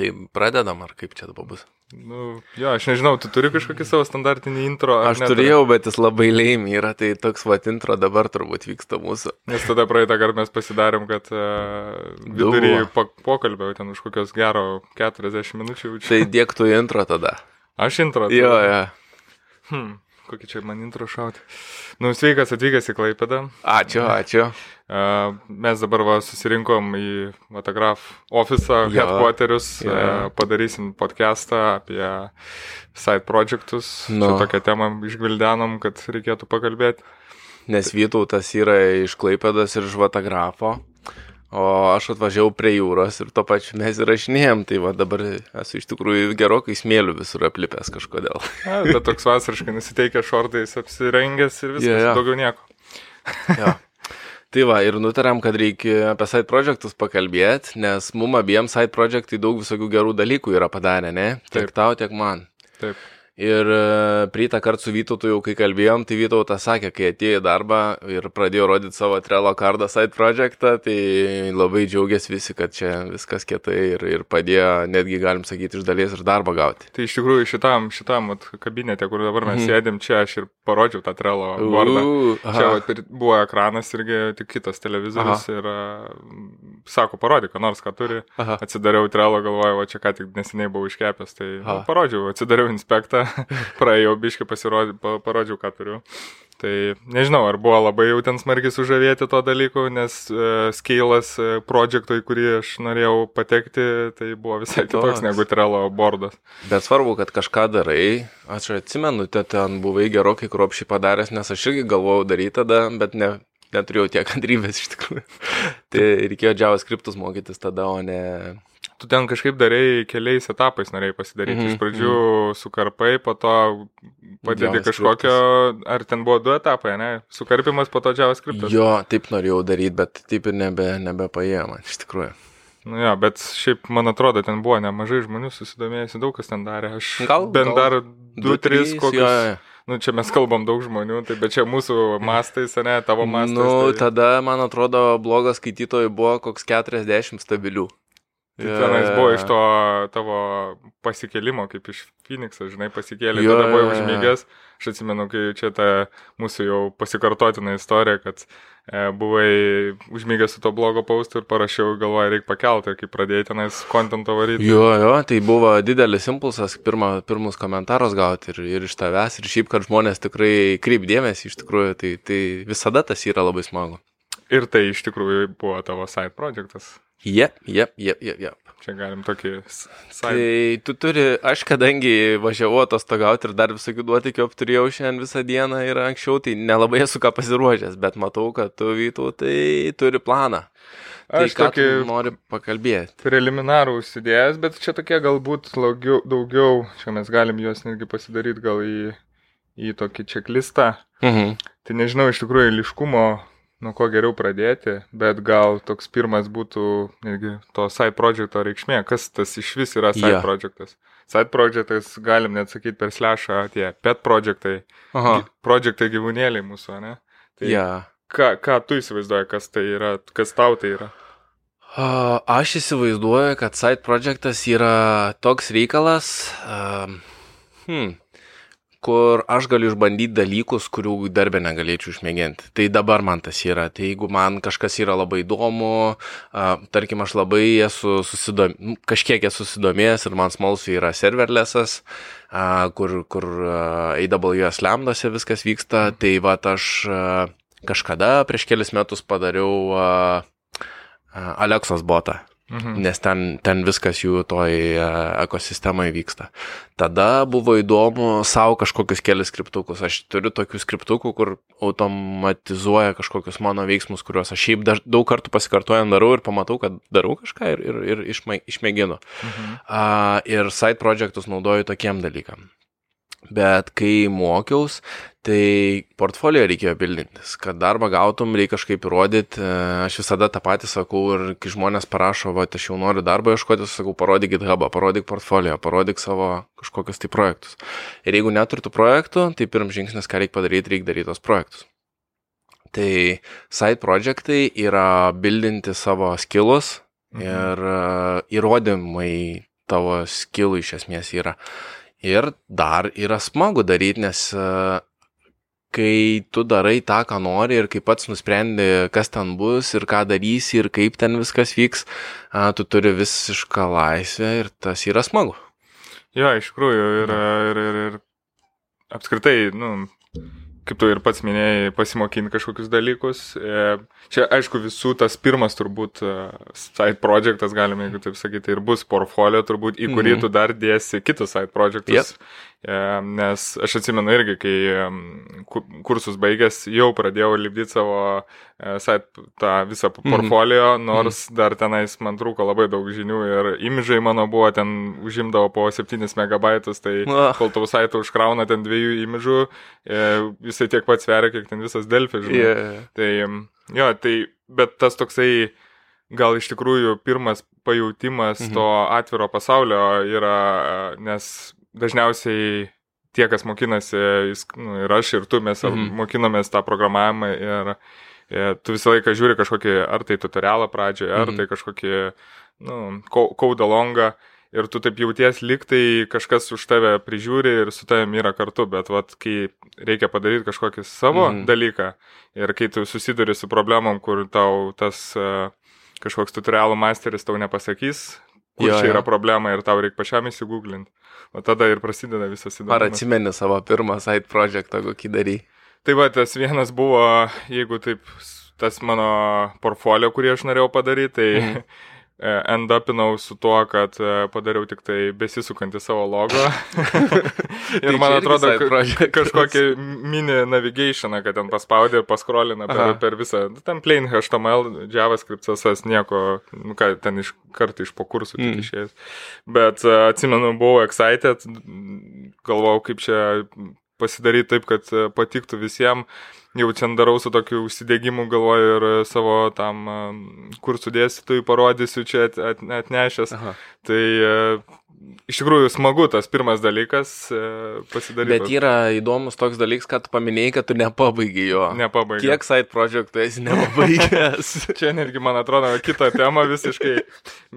Tai pradedam, ar kaip čia dabar bus? Nu, jo, aš nežinau, tu turi kažkokį savo standartinį intro. Aš neturi? turėjau, bet jis labai laimi yra, tai toks va intro dabar turbūt vyksta mūsų. Nes tada praeitą kartą mes pasidarėm, kad uh, vidurį po, pokalbio, ten už kokios gero 40 minučių. Tai dėktų intro tada. Aš intro. Jo, jo. Hmm kokį čia man intro šauti. Nu, sveikas atvykęs į Klaipedą. Ačiū, ačiū. Mes dabar va, susirinkom į Matagraf ofisą, headquarterius, ja. padarysim podcastą apie side projectus. Nu. Čia tokią temą išgvildenom, kad reikėtų pakalbėti. Nes Vytautas yra iš Klaipedas ir iš Matagrafo. O aš atvažiavau prie jūros ir to pačiu mes įrašinėjom, tai va dabar esu iš tikrųjų gerokai smėlių visur aplipęs kažkodėl. A, bet toks vasariškai nusiteikęs šortais apsirengęs ir viskas, yeah, yeah. daugiau nieko. ja. Tai va, ir nutarėm, kad reikia apie side projectus pakalbėti, nes mum abiem side projectai daug visokių gerų dalykų yra padarę, ne? Tiek Taip. tau, tiek man. Taip. Ir e, prieitą kartą su Vytautu jau kai kalbėjom, tai Vytautas sakė, kai atėjo į darbą ir pradėjo rodyti savo Trello kardą side projektą, tai labai džiaugiasi visi, kad čia viskas kietai ir, ir padėjo, netgi galim sakyti, iš dalies ir darbą gauti. Tai iš tikrųjų šitam, šitam at, kabinete, kur dabar mes mm. sėdėm, čia aš ir parodžiau tą Trello vardą. Čia at, buvo ekranas irgi tik kitas televizorius aha. ir uh, sako, parodyk, nors ką turi. Aha. Atsidariau Trello, galvojau, čia ką tik neseniai buvau iškepęs, tai nu, parodžiau, atsidariau inspektą praėjau biškai pasirodžiau, parodžiau, ką turiu. Tai nežinau, ar buvo labai jau ten smarkiai sužavėti to dalyku, nes uh, scalas uh, projektui, kurį aš norėjau patekti, tai buvo visai kitoks negu Trello bordas. Bet svarbu, kad kažką darai. Aš atsimenu, te ten buvai gerokai kruopšiai padaręs, nes aš irgi galvojau daryti tada, bet ne, neturėjau tiek kantrybės iš tikrųjų. tai reikėjo JavaScriptus mokytis tada, o ne tu ten kažkaip darėjai keliais etapais norėjai pasidaryti. Mm -hmm. Iš mhm, pradžių mm -hmm. sukarpai, po to padėti kažkokio, ar ten buvo du etapai, ne? Sukarpimas, po to JavaScript. Jo, taip norėjau daryti, bet taip ir nebe, nebepaėjo man iš tikrųjų. Nu jo, bet šiaip, man atrodo, ten buvo nemažai žmonių susidomėjusi, daug kas ten darė. Aš gal, bent gal, dar 2-3 kokius. Jo, jo. Nu, čia mes kalbam daug žmonių, tai bet čia mūsų mastais, ne, tavo mastais. Nu, tai... tada, man atrodo, blogas skaitytojų buvo koks 40 stabilių. Tai tenais buvo iš to tavo pasikelimo, kaip iš Phoenix'o, žinai, pasikėlė, jo, tada buvai užmygęs. Aš atsimenu, kai čia ta mūsų jau pasikartotina istorija, kad e, buvai užmygęs su to blogo paustu ir parašiau, galvoju, reikia pakelti, kai pradėjai tenais kontento varyti. Jo, jo, tai buvo didelis impulsas, pirma, pirmus komentarus gauti ir, ir iš tavęs, ir šiaip, kad žmonės tikrai kreip dėmesį, iš tikrųjų, tai, tai visada tas yra labai smagu. Ir tai iš tikrųjų buvo tavo side projektas. Jep, jep, jep, jep, jep. Čia galim tokį. Tai tu turi, aš kadangi važiavau atostogauti ir dar visokių duotikių apturėjau šiandien visą dieną ir anksčiau, tai nelabai esu ką pasiruošęs, bet matau, kad tu vytų, tai turi planą. Tai aš tokį noriu pakalbėti. Preliminarų užsidėjęs, bet čia tokie galbūt laugiau, daugiau, čia mes galim juos netgi pasidaryti gal į, į tokį čeklistą. Mhm. Tai nežinau, iš tikrųjų, liškumo nuo ko geriau pradėti, bet gal toks pirmas būtų irgi to side projecto reikšmė, kas tas iš vis yra side yeah. projectas. Side projectas galim net sakyti per slešą tie pet projectai, Aha. projectai gyvūnėliai mūsų, ne? Tai yeah. ką, ką tu įsivaizduoji, kas tai yra, kas tau tai yra? Aš įsivaizduoju, kad side projectas yra toks reikalas, uh, hmm, kur aš galiu išbandyti dalykus, kurių darbę negalėčiau išmėginti. Tai dabar man tas yra. Tai jeigu man kažkas yra labai įdomu, uh, tarkim, aš labai esu susidom... Nu, kažkiek esu susidomėjęs ir man smalsu yra serverlessas, uh, kur, kur AWS lambdose viskas vyksta, tai va aš uh, kažkada prieš kelis metus padariau uh, uh, Alexos botą. Mhm. Nes ten, ten viskas jų toj e, ekosistemoje vyksta. Tada buvo įdomu savo kažkokius kelias skriptukus. Aš turiu tokių skriptukų, kur automatizuoja kažkokius mano veiksmus, kuriuos aš šiaip daž, daug kartų pasikartojant darau ir pamatau, kad darau kažką ir, ir, ir išmė, išmėginu. Mhm. Uh, ir side projectus naudoju tokiem dalykam. Bet kai mokiaus, tai portfolio reikėjo bildintis, kad darbą gautum, reikia kažkaip įrodyti. Aš visada tą patį sakau ir kai žmonės parašo, va, aš jau noriu darbą ieškoti, sakau, parodyk GitHubą, parodyk portfolio, parodyk savo kažkokius tai projektus. Ir jeigu neturtų projektų, tai pirmas žingsnis, ką reikia padaryti, reikia daryti tos projektus. Tai side projectai yra bildinti savo skilus mhm. ir uh, įrodymai tavo skilų iš esmės yra. Ir dar yra smagu daryti, nes kai tu darai tą, ką nori ir kai pats nusprendi, kas ten bus ir ką darysi ir kaip ten viskas vyks, tu turi visišką laisvę ir tas yra smagu. Jo, iš tikrųjų, ir, ir, ir, ir apskritai, nu, kaip tu ir pats minėjai, pasimokinti kažkokius dalykus. E, čia, aišku, visų tas pirmas turbūt e, side projectas, galime, jeigu taip sakyti, ir bus portfolio, turbūt, į kurį mm -hmm. tu dar dėsi kitus side projectus. Yep. Nes aš atsimenu irgi, kai kursus baigęs, jau pradėjau lipdyti savo e, site, tą visą mhm. portfolio, mm -hmm. nors dar tenais man trūko labai daug žinių ir imidžai mano buvo ten užimdavo po 7 megabaitus, tai kol tau site užkrauna ten dviejų imidžų, jisai tiek pat sveria, kiek ten visas Delfis. Yeah. Tai jo, tai, bet tas toksai gal iš tikrųjų pirmas pajūtimas mhm. to atviro pasaulio yra, nes dažniausiai tie, kas mokinasi, jis, nu, ir aš, ir tu, mes mhm. mokinomės tą programavimą ir, ir tu visą laiką žiūri kažkokį, ar tai tutorialą pradžioje, ar mhm. tai kažkokį, nu, kaudalongą. Ko ir tu taip jauties liktai kažkas už tave prižiūri ir su tavimi yra kartu, bet vat, kai reikia padaryti kažkokį savo mm. dalyką ir kai tu susiduri su problemom, kur tau tas uh, kažkoks tutorialų masteris tau nepasakys, kur jo, čia jo. yra problema ir tau reikia pačiam įsigūglinti. O tada ir prasideda visas įdomus. Ar atsimeni savo pirmą side projektą, kokį darai? Tai va, tas vienas buvo, jeigu taip, tas mano portfolio, kurį aš norėjau padaryti, tai mm. endapinau su tuo, kad e, padariau tik tai besisukantį savo logo. ir tai man atrodo, kažkokį mini navigationą, kad ten paspaudė ir paskrolina per, Aha. per visą, nu, ten plain HTML, JavaScript, CSS, nieko, nu ką, ten iš karto iš po kursų mm. tik išėjęs. Bet uh, atsimenu, buvau excited, galvojau, kaip čia pasidaryti taip, kad e, patiktų visiems jau čia darau su tokiu užsidėgymu, galvoju ir savo tam kursų dėstytojui parodysiu čia at, at, atnešęs. Aha. Tai e, iš tikrųjų smagu tas pirmas dalykas e, pasidaryti. Bet yra įdomus toks dalykas, kad paminėjai, kad tu nepabaigai jo. Nepabaigai. Kiek side projektų esi nepabaigęs? čia netgi, man atrodo, kita tema visiškai,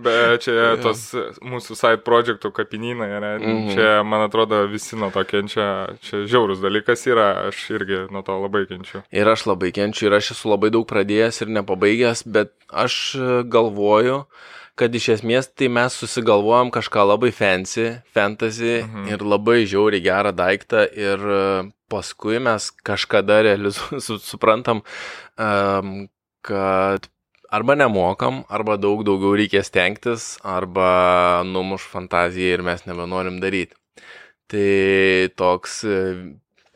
bet čia yeah. tos mūsų side projektų kapinynai, ne? Mm -hmm. čia, man atrodo, visi nuo to kenčia, čia žiaurus dalykas yra, aš irgi nuo to labai kenčiu. Ir aš labai kenčiu, ir aš esu labai daug pradėjęs ir nepabaigęs, bet aš galvoju, kad iš esmės tai mes susigalvojom kažką labai fancy, fantasy mhm. ir labai žiauriai gerą daiktą ir e, paskui mes kažkada realizu, suprantam, um, kad arba nemokam, arba daug daugiau reikės tenktis, arba numuš fantaziją ir mes nebenorim daryti. Tai toks e,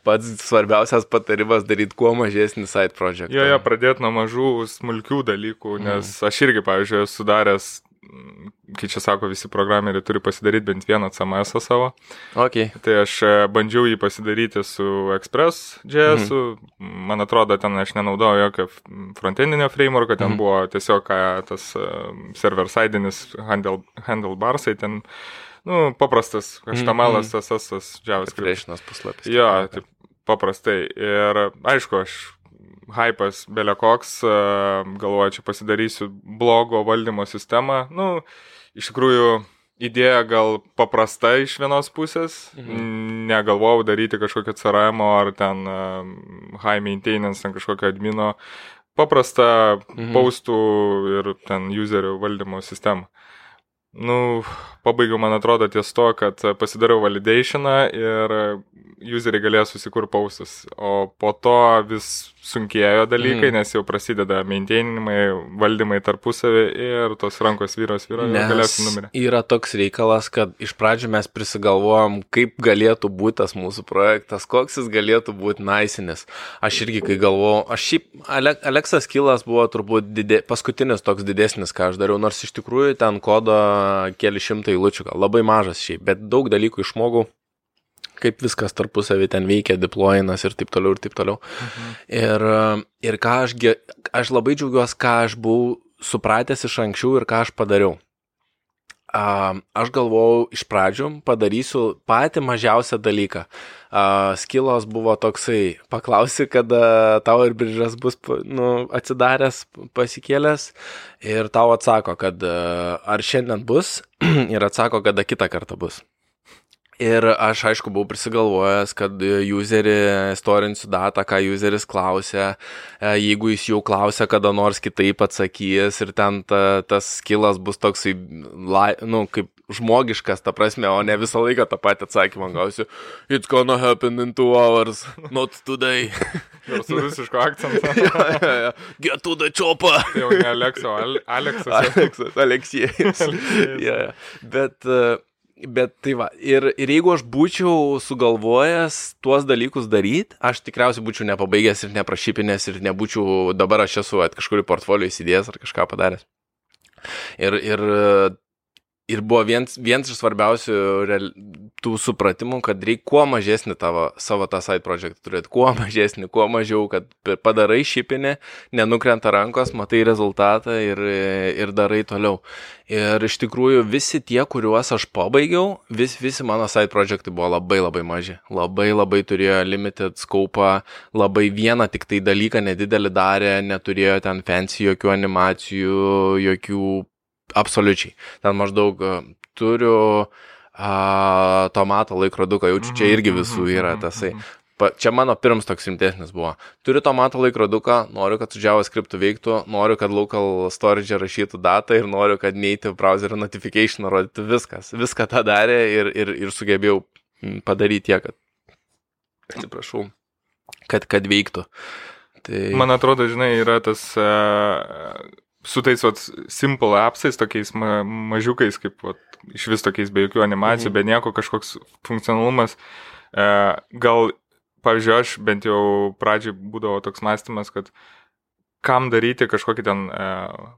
pats svarbiausias patarimas daryti kuo mažesnį side project. Jo, jo, pradėti nuo mažų smulkių dalykų, nes mm. aš irgi, pavyzdžiui, esu daręs kai čia sako, visi programeriai turi pasidaryti bent vieną CMS savo. Okay. Tai aš e, bandžiau jį pasidaryti su Express.js, mhm. man atrodo, ten aš nenaudojau jokio frontendinio frameworko, ten mhm. buvo tiesiog tas e, server-sidinis handle, handlebarsai, ten, nu, paprastas HTML, mhm. CSS, JavaScript. Priešinas puslapis. Jo, taip, paprastai. Ir aišku, aš hypas belekoks, e, galvoju, čia pasidarysiu blogo valdymo sistemą. Nu, iš tikrųjų, idėja gal paprasta iš vienos pusės, mhm. negalvojau daryti kažkokio CRM ar ten uh, high maintenance, ten kažkokio admino, paprastą mhm. paustų ir ten userių valdymo sistemą. Nu, pabaigiau, man atrodo, ties to, kad pasidariau validationą ir useriai galėjo susikurti paustus, o po to vis sunkėjo dalykai, mm. nes jau prasideda maintaininimai, valdymai tarpusavį ir tos rankos vyros vyro galiausiai numirė. Yra toks reikalas, kad iš pradžių mes prisigalvojom, kaip galėtų būti tas mūsų projektas, koks jis galėtų būti naisinis. Aš irgi, kai galvojau, aš šiaip, Aleksas Kilas buvo turbūt didė, paskutinis toks didesnis, ką aš dariau, nors iš tikrųjų ten kodo keli šimtai eilučių, labai mažas šiaip, bet daug dalykų išmokau kaip viskas tarpusavį ten veikia, deployinas ir taip toliau ir taip toliau. Mhm. Ir, ir ką aš, aš labai džiaugiuosi, ką aš buvau supratęs iš anksčiau ir ką aš padariau. aš galvojau iš pradžių padarysiu patį mažiausią dalyką. Skilos buvo toksai, paklausi, kada tau ir biržas bus nu, atsidaręs, pasikėlęs ir tau atsako, kad ar šiandien bus ir atsako, kada kitą kartą bus. Ir aš aišku buvau prisigalvojęs, kad userį istorinsiu datą, ką useris klausia, e, jeigu jis jau klausia, kada nors kitaip atsakys ir ten ta, tas skilas bus toksai, lai, nu, kaip žmogiškas, ta prasme, o ne visą laiką tą patį atsakymą gausiu. It's gonna happen in two hours, not today. Jau su rusišku akcentu. ja, ja, ja. Get to the chopper. Tai jau ne Alekso, Al Aleksas. Aleksas, Aleksijus. ja, ja. Bet uh, Bet tai va, ir, ir jeigu aš būčiau sugalvojęs tuos dalykus daryti, aš tikriausiai būčiau nepabaigęs ir neprašypinęs ir nebūčiau, dabar aš esu at, kažkurį portfolio įsidėjęs ar kažką padaręs. Ir, ir ir buvo vienas, vienas iš svarbiausių real, tų supratimų, kad reikia kuo mažesnį tavo, savo tą side project turėti, kuo mažesnį, kuo mažiau, kad padarai šipinį, nenukrenta rankos, matai rezultatą ir, ir darai toliau. Ir iš tikrųjų visi tie, kuriuos aš pabaigiau, vis, visi mano side projectai buvo labai labai maži. Labai labai turėjo limited scope, labai vieną tik tai dalyką nedidelį darė, neturėjo ten fancy jokių animacijų, jokių absoliučiai. Ten maždaug e, turiu a, tomato laikroduką, jaučiu, čia irgi visų mhm, yra mhm, tasai. Mhm, pa, čia mano pirmas toks rimtesnis buvo. Turiu tomato laikroduką, noriu, kad su JavaScript veiktų, noriu, kad local storage rašytų datą ir noriu, kad native browser notification rodytų viskas. Viską tą darė ir, ir, ir sugebėjau padaryti tiek, kad, atsiprašau, kad, kad veiktų. Tai... Man atrodo, žinai, yra tas uh, su tais vat, simple appsais, tokiais ma mažiukais, kaip vat, iš vis tokiais be jokių animacijų, mhm. be nieko kažkoks funkcionalumas. E, gal, pavyzdžiui, aš bent jau pradžiai būdavo toks mąstymas, kad kam daryti kažkokį ten e,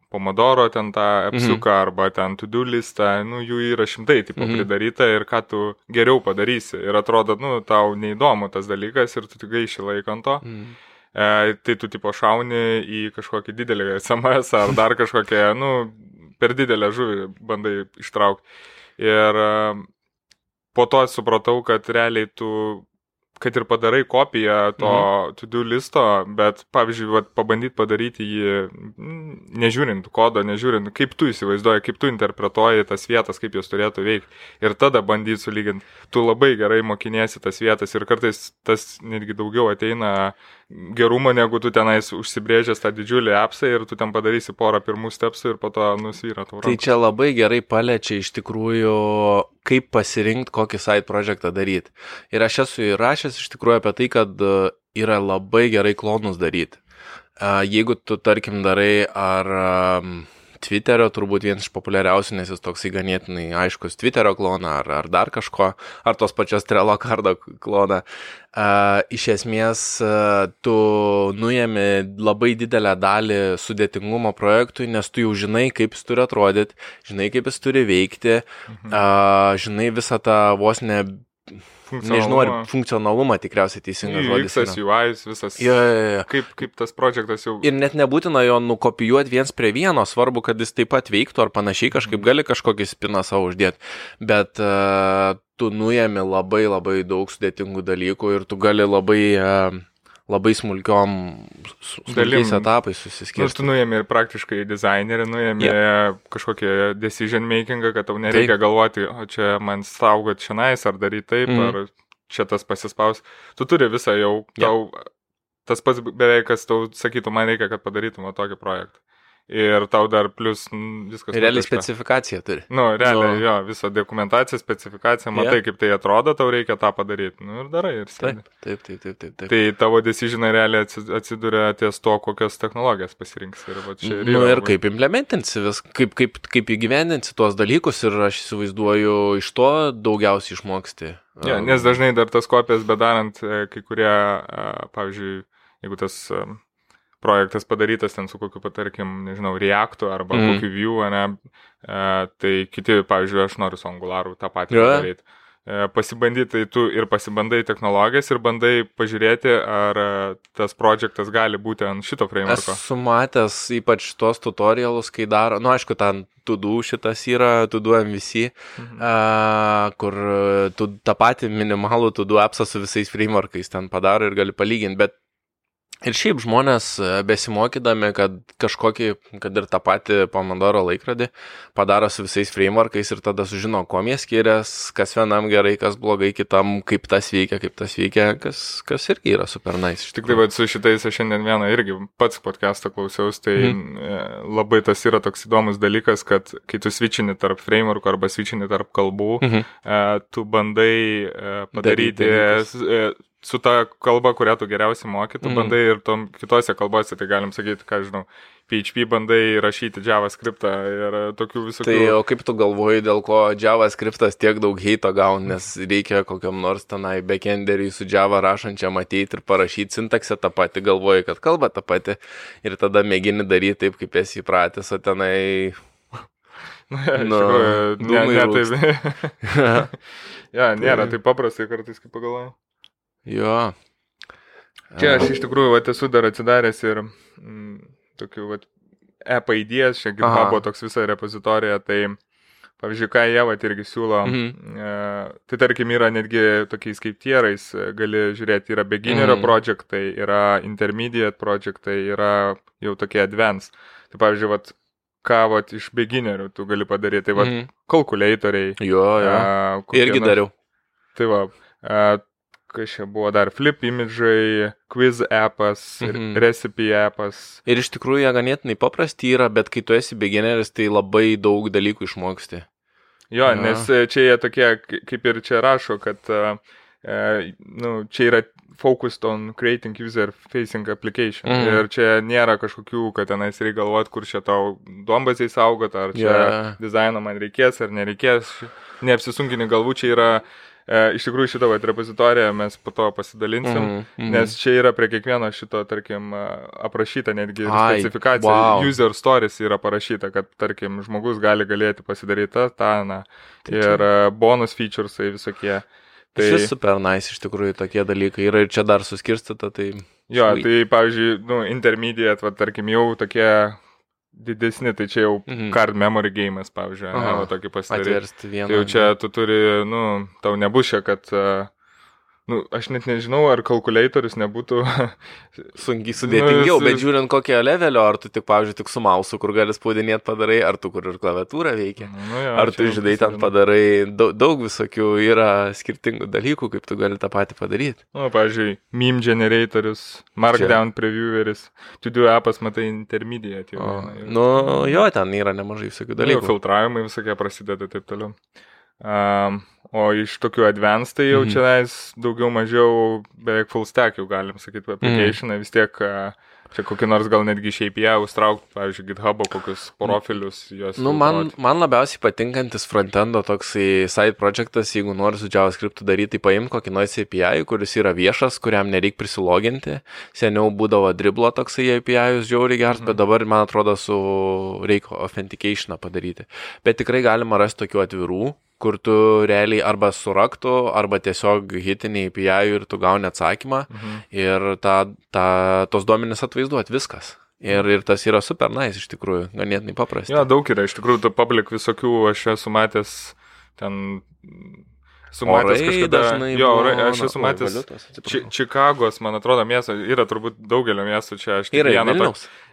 pomodoro, ten tą apsuką mhm. arba ten to-do listą, nu, jų yra šimtai tipo mhm. pridaryta ir ką tu geriau padarysi. Ir atrodo, nu, tau neįdomu tas dalykas ir tu tik gaiši laiką ant to. Mhm e, tai tu tipo šauni į kažkokį didelį SMS ar dar kažkokią, nu, per didelę žuvį bandai ištraukti. Ir e, po to supratau, kad realiai tu kad ir padarai kopiją to mhm. to-do listo, bet, pavyzdžiui, vat, pabandyti padaryti jį, nežiūrint kodo, nežiūrint, kaip tu įsivaizduoji, kaip tu interpretuoji tas vietas, kaip jos turėtų veikti. Ir tada bandyti sulyginti. Tu labai gerai mokiniesi tas vietas ir kartais tas netgi daugiau ateina gerumo, negu tu tenais užsibrėžęs tą didžiulį apsą ir tu ten padarysi porą pirmų stepsų ir po to nusvyra tau. Tai čia labai gerai paliečia iš tikrųjų, kaip pasirinkti, kokį side projektą daryti. Ir aš esu įrašęs iš tikrųjų apie tai, kad e, yra labai gerai klonus daryti. E, jeigu tu, tarkim, darai ar Twitterio turbūt vienas iš populiariausių, nes jis toksai ganėtinai aiškus Twitterio kloną ar, ar dar kažko, ar tos pačios Trello kardo kloną. Uh, iš esmės, uh, tu nuėmi labai didelę dalį sudėtingumo projektui, nes tu jau žinai, kaip jis turi atrodyti, žinai, kaip jis turi veikti, uh, žinai visą tą vos ne Nežinau, ar funkcionalumą tikriausiai teisingas žodis. Visas UI, visas. Ja, ja, ja. Kaip, kaip tas projektas jau. Ir net nebūtina jo nukopijuoti viens prie vieno, svarbu, kad jis taip pat veiktų ar panašiai, kažkaip gali kažkokį spiną savo uždėti. Bet uh, tu nuėmi labai labai daug sudėtingų dalykų ir tu gali labai uh, labai smulkiom smulkiais etapais susiskirti. Nors tu nuėmė ir praktiškai dizainerį, nuėmė yeah. kažkokį decision makingą, kad tau nereikia taip. galvoti, o čia man saugot šiandien, ar daryti taip, mm. ar čia tas pasispaus. Tu turi visą jau, tau, yeah. tas pats beveik, kas tau sakytų, man reikia, kad padarytum tokį projektą ir tau dar plus viskas. Realiai specifikacija turi. Nu, realiai, nu. jo, visą dokumentaciją, specifikaciją, matai, yeah. kaip tai atrodo, tau reikia tą padaryti. Nu, ir darai, ir sėdi. Taip, taip, taip, taip, taip. Tai tavo decisionai realiai atsiduria ties to, kokias technologijas pasirinks. Ir, va, čia, ir, nu, ir kaip implementinsi vis, kaip, kaip, kaip įgyvendinsi tuos dalykus ir aš įsivaizduoju, iš to daugiausiai išmoksti. Ja, nes dažnai dar tas kopijas bedarant, e, kai kurie, pavyzdžiui, jeigu tas projektas padarytas ten su kokiu, tarkim, nežinau, Reactu arba mm. kokiu Vue, ne, e, tai kiti, pavyzdžiui, aš noriu su Angularu tą patį yeah. padaryti. E, pasibandyti, tai tu ir pasibandai technologijas ir bandai pažiūrėti, ar e, tas projektas gali būti ant šito frameworko. Esu matęs ypač tuos tutorialus, kai daro, nu aišku, ten tudų šitas yra, tudų MVC, mhm. uh, kur tu tą patį minimalų tudų appsą su visais frameworkais ten padaro ir gali palyginti, bet Ir šiaip žmonės e, besimokydami, kad kažkokį, kad ir tą patį Pomodoro laikrodį padaro su visais frameworkais ir tada sužino, kuo jie skiriasi, kas vienam gerai, kas blogai, kitam, kaip tas veikia, kaip tas veikia, kas, kas irgi yra super nice. Iš tikrųjų, su šitais aš šiandien vieną irgi pats podcastą klausiausi, tai mm. labai tas yra toks įdomus dalykas, kad kai tu switchini tarp framework arba switchini tarp kalbų, mm -hmm. tu bandai padaryti Daryti su ta kalba, kurią tu geriausiai mokytų, mm. bandai ir tom kitose kalbose, tai galim sakyti, ką žinau, PHP bandai rašyti JavaScriptą ir tokių visokių. Tai o kaip tu galvoji, dėl ko JavaScriptas tiek daug heito gauna, nes reikia kokiam nors tenai backenderiui su Java rašančiam ateiti ir parašyti sintaksę tą patį, galvoji, kad kalba tą patį ir tada mėgini daryti taip, kaip esi įpratęs, o tenai... Na, nu, ne, ne taip. ja, nėra tai- taip paprastai kartais, kaip pagalvoju. Jo. Čia aš iš tikrųjų vat, esu dar atsidaręs ir mm, tokių app idėjas, čia GitHub toks visa repozitorija, tai pavyzdžiui, ką jie vat irgi siūlo, mhm. e, tai tarkim yra netgi tokiais kaip tierais, e, gali žiūrėti, yra beginnerio mhm. projektai, yra intermediate projektai, yra jau tokie advanced. Tai pavyzdžiui, vat, ką vat, iš beginnerių tu gali padaryti, tai vat, mhm. kalkuliatoriai. Jo, jo. A, irgi dariau. Tai va, a, kas čia buvo dar flip imidžai, quiz appas, mhm. recipe appas. Ir iš tikrųjų jie ganėtinai paprasti yra, bet kai tu esi beginneris, tai labai daug dalykų išmoksti. Jo, ja. nes e, čia jie tokie, kaip ir čia rašo, kad uh, nu, čia yra focused on creating user facing application. Mm. Ir čia nėra kažkokių, kad tenais reikia galvoti, kur čia tau duombaziai saugot, ar čia yeah. dizaino man reikės ar nereikės. Neapsisunkini galvų, čia yra uh, iš tikrųjų šitą vat, repozitoriją mes po to pasidalinsim, mm -hmm. nes čia yra prie kiekvieno šito, tarkim, aprašyta netgi Ai, specifikacija, wow. user stories yra parašyta, kad, tarkim, žmogus gali galėti pasidaryti tą, tą, na, tai ir čia... bonus featuresai visokie. Tai šis super nice iš tikrųjų tokie dalykai yra ir čia dar suskirstyta, tai... Jo, sweet. tai pavyzdžiui, nu, intermediate, va, tarkim, jau tokie didesni, tai čia jau mhm. card memory game'as, pavyzdžiui, ne, va, tokį pasidaryti. Tai jau čia tu turi, nu, tau nebus čia, kad uh, Nu, aš net nežinau, ar kalkulatorius nebūtų... Sunkiai sudėtingiau, nu, bet žiūrint kokio levelio, ar tu tik, pavyzdžiui, tik su mausu, kur gali spaudinėti padarai, ar tu kur ir klaviatūrą veikia. Nu, jo, ar tu, žinai, ten padarai, daug, daug visokių yra skirtingų dalykų, kaip tu gali tą patį padaryti. Nu, pavyzdžiui, meme generatorius, markdown Čia. previeweris, tu du appas matai intermediate jau. O, jau. Nu, jo, ten yra nemažai visokių nu, dalykų. Nu, filtravimai visokie prasideda taip toliau. Um, o iš tokių advanced tai jau mm -hmm. čia daugiau mažiau beveik full stack jau galim sakyti, applicationai mm -hmm. vis tiek Čia kokį nors gal netgi iš API užtraukti, pavyzdžiui, GitHub kokius profilius juos. Nu, man, man labiausiai patinkantis frontendo toksai side projektas, jeigu nori su JavaScript daryti, tai paimk kokį nors API, kuris yra viešas, kuriam nereikia prisiloginti. Seniau būdavo driblo toksai API, jūs žiauriai geras, mm. bet mhm. dabar, man atrodo, su reikia authenticationą padaryti. Bet tikrai galima rasti tokių atvirų kur tu realiai arba suraktų, arba tiesiog hitiniai API ir tu gauni atsakymą mhm. ir ta, ta, tos duomenys atvaizduot viskas. Ir, ir tas yra super nice iš tikrųjų, ganėtinai paprasta. Jo, daug yra, iš tikrųjų, tu public visokių, aš esu matęs ten Sumatęs kažkada. Dažnai jo, orai, aš esu matęs. Či, Čikagos, man atrodo, miesto, yra turbūt daugelio miestų čia. Aš yra vieną. To,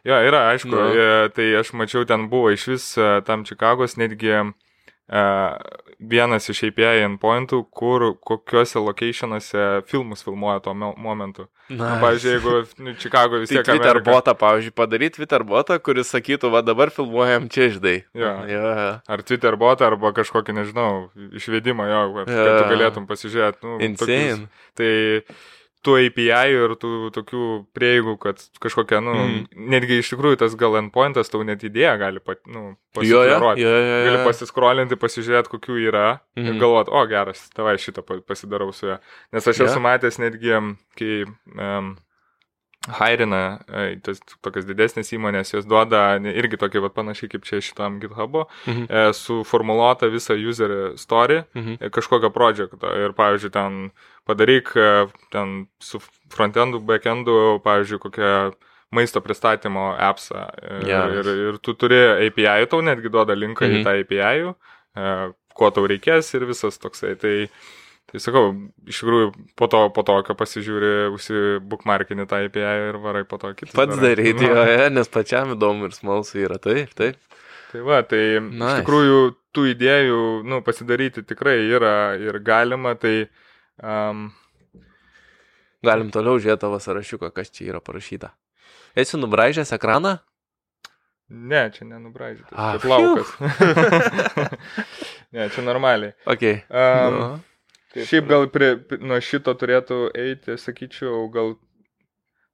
jo, yra, aišku. No. E, tai aš mačiau, ten buvo iš vis e, tam Čikagos netgi vienas iš API endpointų, kur kokiuose locationuose filmus filmuoja tuo momentu. Na, nu, pavyzdžiui, jeigu nu, Čikago vis tai tiek... Tai Twitter Amerika... botą, pavyzdžiui, padaryti Twitter botą, kuris sakytų, va dabar filmuojam čia ždai. Jo. Ja. Ar Twitter botą, arba kažkokį, nežinau, išvedimą jo, ja. kad tu galėtum pasižiūrėti. Nu, Insane. Tokius, tai tų API ir tų tokių prieigų, kad kažkokia, nu, mm. netgi iš tikrųjų tas gal endpointas tau net idėja gali pat, nu, pasidaroti. Jo, jo, jo, gali pasiskrolinti, pasižiūrėti, kokių yra mm. ir mhm. galvoti, o geras, tavai šitą pasidarau su juo. Nes aš yeah. esu matęs netgi, kai um, Hairina, e, tas tokias didesnės įmonės, jos duoda irgi tokį, va, panašiai kaip čia šitam GitHub'o, mhm. e, suformuoluota visą user story mhm. E, kažkokio projekto. Ir, pavyzdžiui, ten padaryk e, ten su frontendu, backendu, pavyzdžiui, kokią maisto pristatymo appsą. Ir, yes. ir, ir tu turi API, tau netgi duoda linką mhm. į tą API, e, ko tau reikės ir visas toksai. Tai, Tai sakau, iš tikrųjų, po to, po to, kai pasižiūri, užsibukmarkinį tą API ir varai po to kitą. Pats daryti, jo, ja, nes pačiam įdomu ir smalsu yra taip, taip. Tai va, tai nice. iš tikrųjų tų idėjų, nu, pasidaryti tikrai yra ir galima, tai... Um, Galim toliau žiūrėti tavo sąrašiuką, kas čia yra parašyta. Esi nubražęs ekraną? Ne, čia nenubražytas. Ah, čia plaukas. ne, čia normaliai. Okay. Um, nu. Taip, Šiaip gal prie, nuo šito turėtų eiti, sakyčiau, gal,